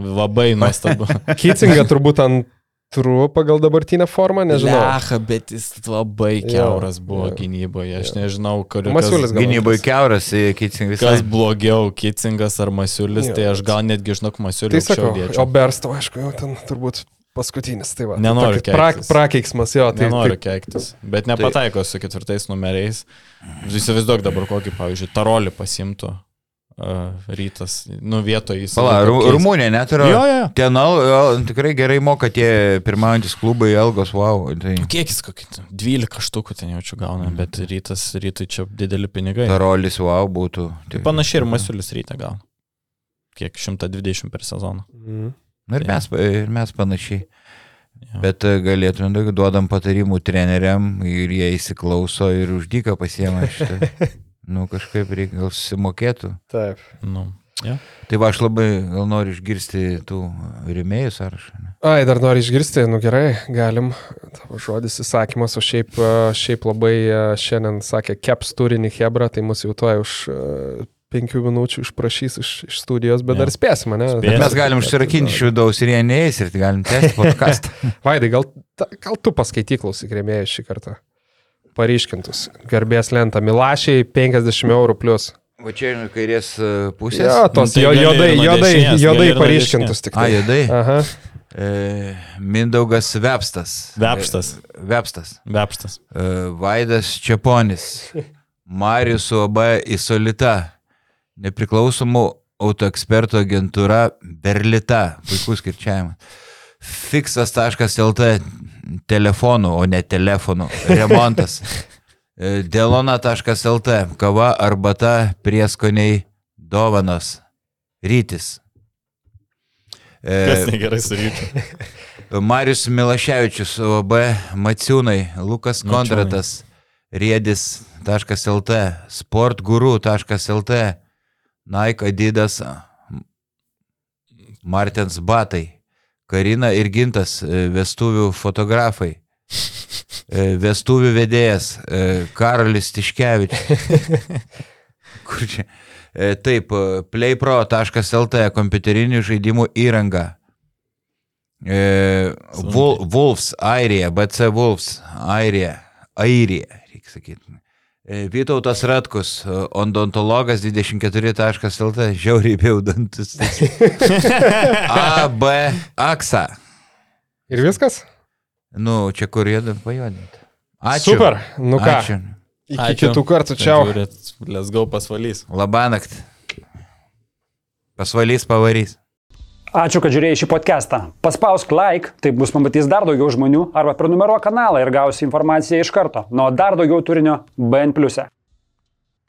Labai nuostabu. Kitsinga turbūt antru pagal dabartinę formą, nežinau. Lecha, bet jis labai Jo, keuras buvo jo. gynyboje. Aš nežinau, kur Masiulis gal Gynyboje keuras, Kitsing Kas blogiau, Kitsingas ar Masiulis, Jo, tai aš gal netgi žinok Tai Masiulis sakau, o. Berstow, aišku, jau ten turbūt paskutinis. Tai va, tai Nenoriu tokis pra, keiktis. prakeiksmas jo. Tai, Nenoriu tai, keiktis, bet nepataiko su ketvirtais numeriais. Įsivaizduok dabar kokį, pavyzdžiui, tarolį pasimtų uh, rytas, nu vietoj jis. Pala, Ru- Rumunija net yra. Jo, jo. Ten al, al, tikrai gerai moka tie pirmaujantis klubai, Elgos, wow. Tai Kiek jis kokį, ten 12 štukų ten jaučiu gauna, bet rytas, rytui čia dideli pinigai. Tarolis, wow, būtų. Tai panašiai ir Masiulis ryte gauna. Kiek 120 per sezoną. Mhm. Ir mes, ir mes panašiai. Jo. Bet e, galėtume, daug- duodam patarimų treneriam ir jie įsiklauso ir uždyką pasiema šitą. Nu, kažkaip reikia gal susimokėtų. Taip. Nu, ja. Tai va, aš labai gal noriu išgirsti tų rėmėjų sąrašą. ne? Ai, dar nori išgirsti, nu gerai, galim. Tavo žodis įsakymas, o šiaip, a, šiaip labai a, šiandien sakė Keps turinį Hebra, tai mus jau to už penkių minučių išprašys iš, iš studijos, bet Jo. dar spėsim, ne? Spėsim. Mes galim užsirakinti iš vidaus ir jie neįs ir galim tęsti podcastą. Vaidai, gal, ta- gal tu paskaityk klausyk rėmėjai šį kartą. Paryškintus. Garbės lentą. Milašiai 50 eurų plus. Va čia nuo kairės e, pusės. Jo, tos Nu, tai jo, jodai, jodai, jodai paryškintus tik. A, tai. jodai. Aha. E, Mindaugas Vepstas. Vepštas. E, Vepstas. Vepštas. E, Vaidas Čiaponis. Marius UAB Isolita. Nepriklausomų autoekspertų agentūra Berlita. Puikus kirčiavimas. Fixas.lt telefonų, o ne telefonų. Remontas. E, Delona.lt kava, arbata, prieskoniai, dovanos. Rytis. Kas E, negerai su rytu. Marius Milaševičius, OB Maciūnai, Lukas. Kondratas, Riedis.lt, sportguru.lt, Nike Adidas, Martins Batai, Karina ir Gintas, e, vestuvių fotografai, e, vestuvių vedėjas, e, Karolis Tiškevičius. Kur čia? Taip, playpro.lt, kompiuterinių žaidimų įranga. Wolves, Airija, BC Wolves, Airija, Airija, reikia sakyti. E, Vytautas Ratkus, e, odontologas 24.lt, žiauriai beudantis. AB Aksa. Ir viskas? Nu, čia kur jie pajodinti. Ačiū. Super. Nu ką, Ačiū. iki Ačiū. kitų kartų. Čia. Let's go pasvalys. Labanakt. Pasvalys pavarys. Ačiū, kad žiūrėjai šį podcastą. Paspausk like, taip bus pamatys dar daugiau žmonių, arba prenumeruok kanalą ir gausi informaciją iš karto. Nuo dar daugiau turinio BN ⁇.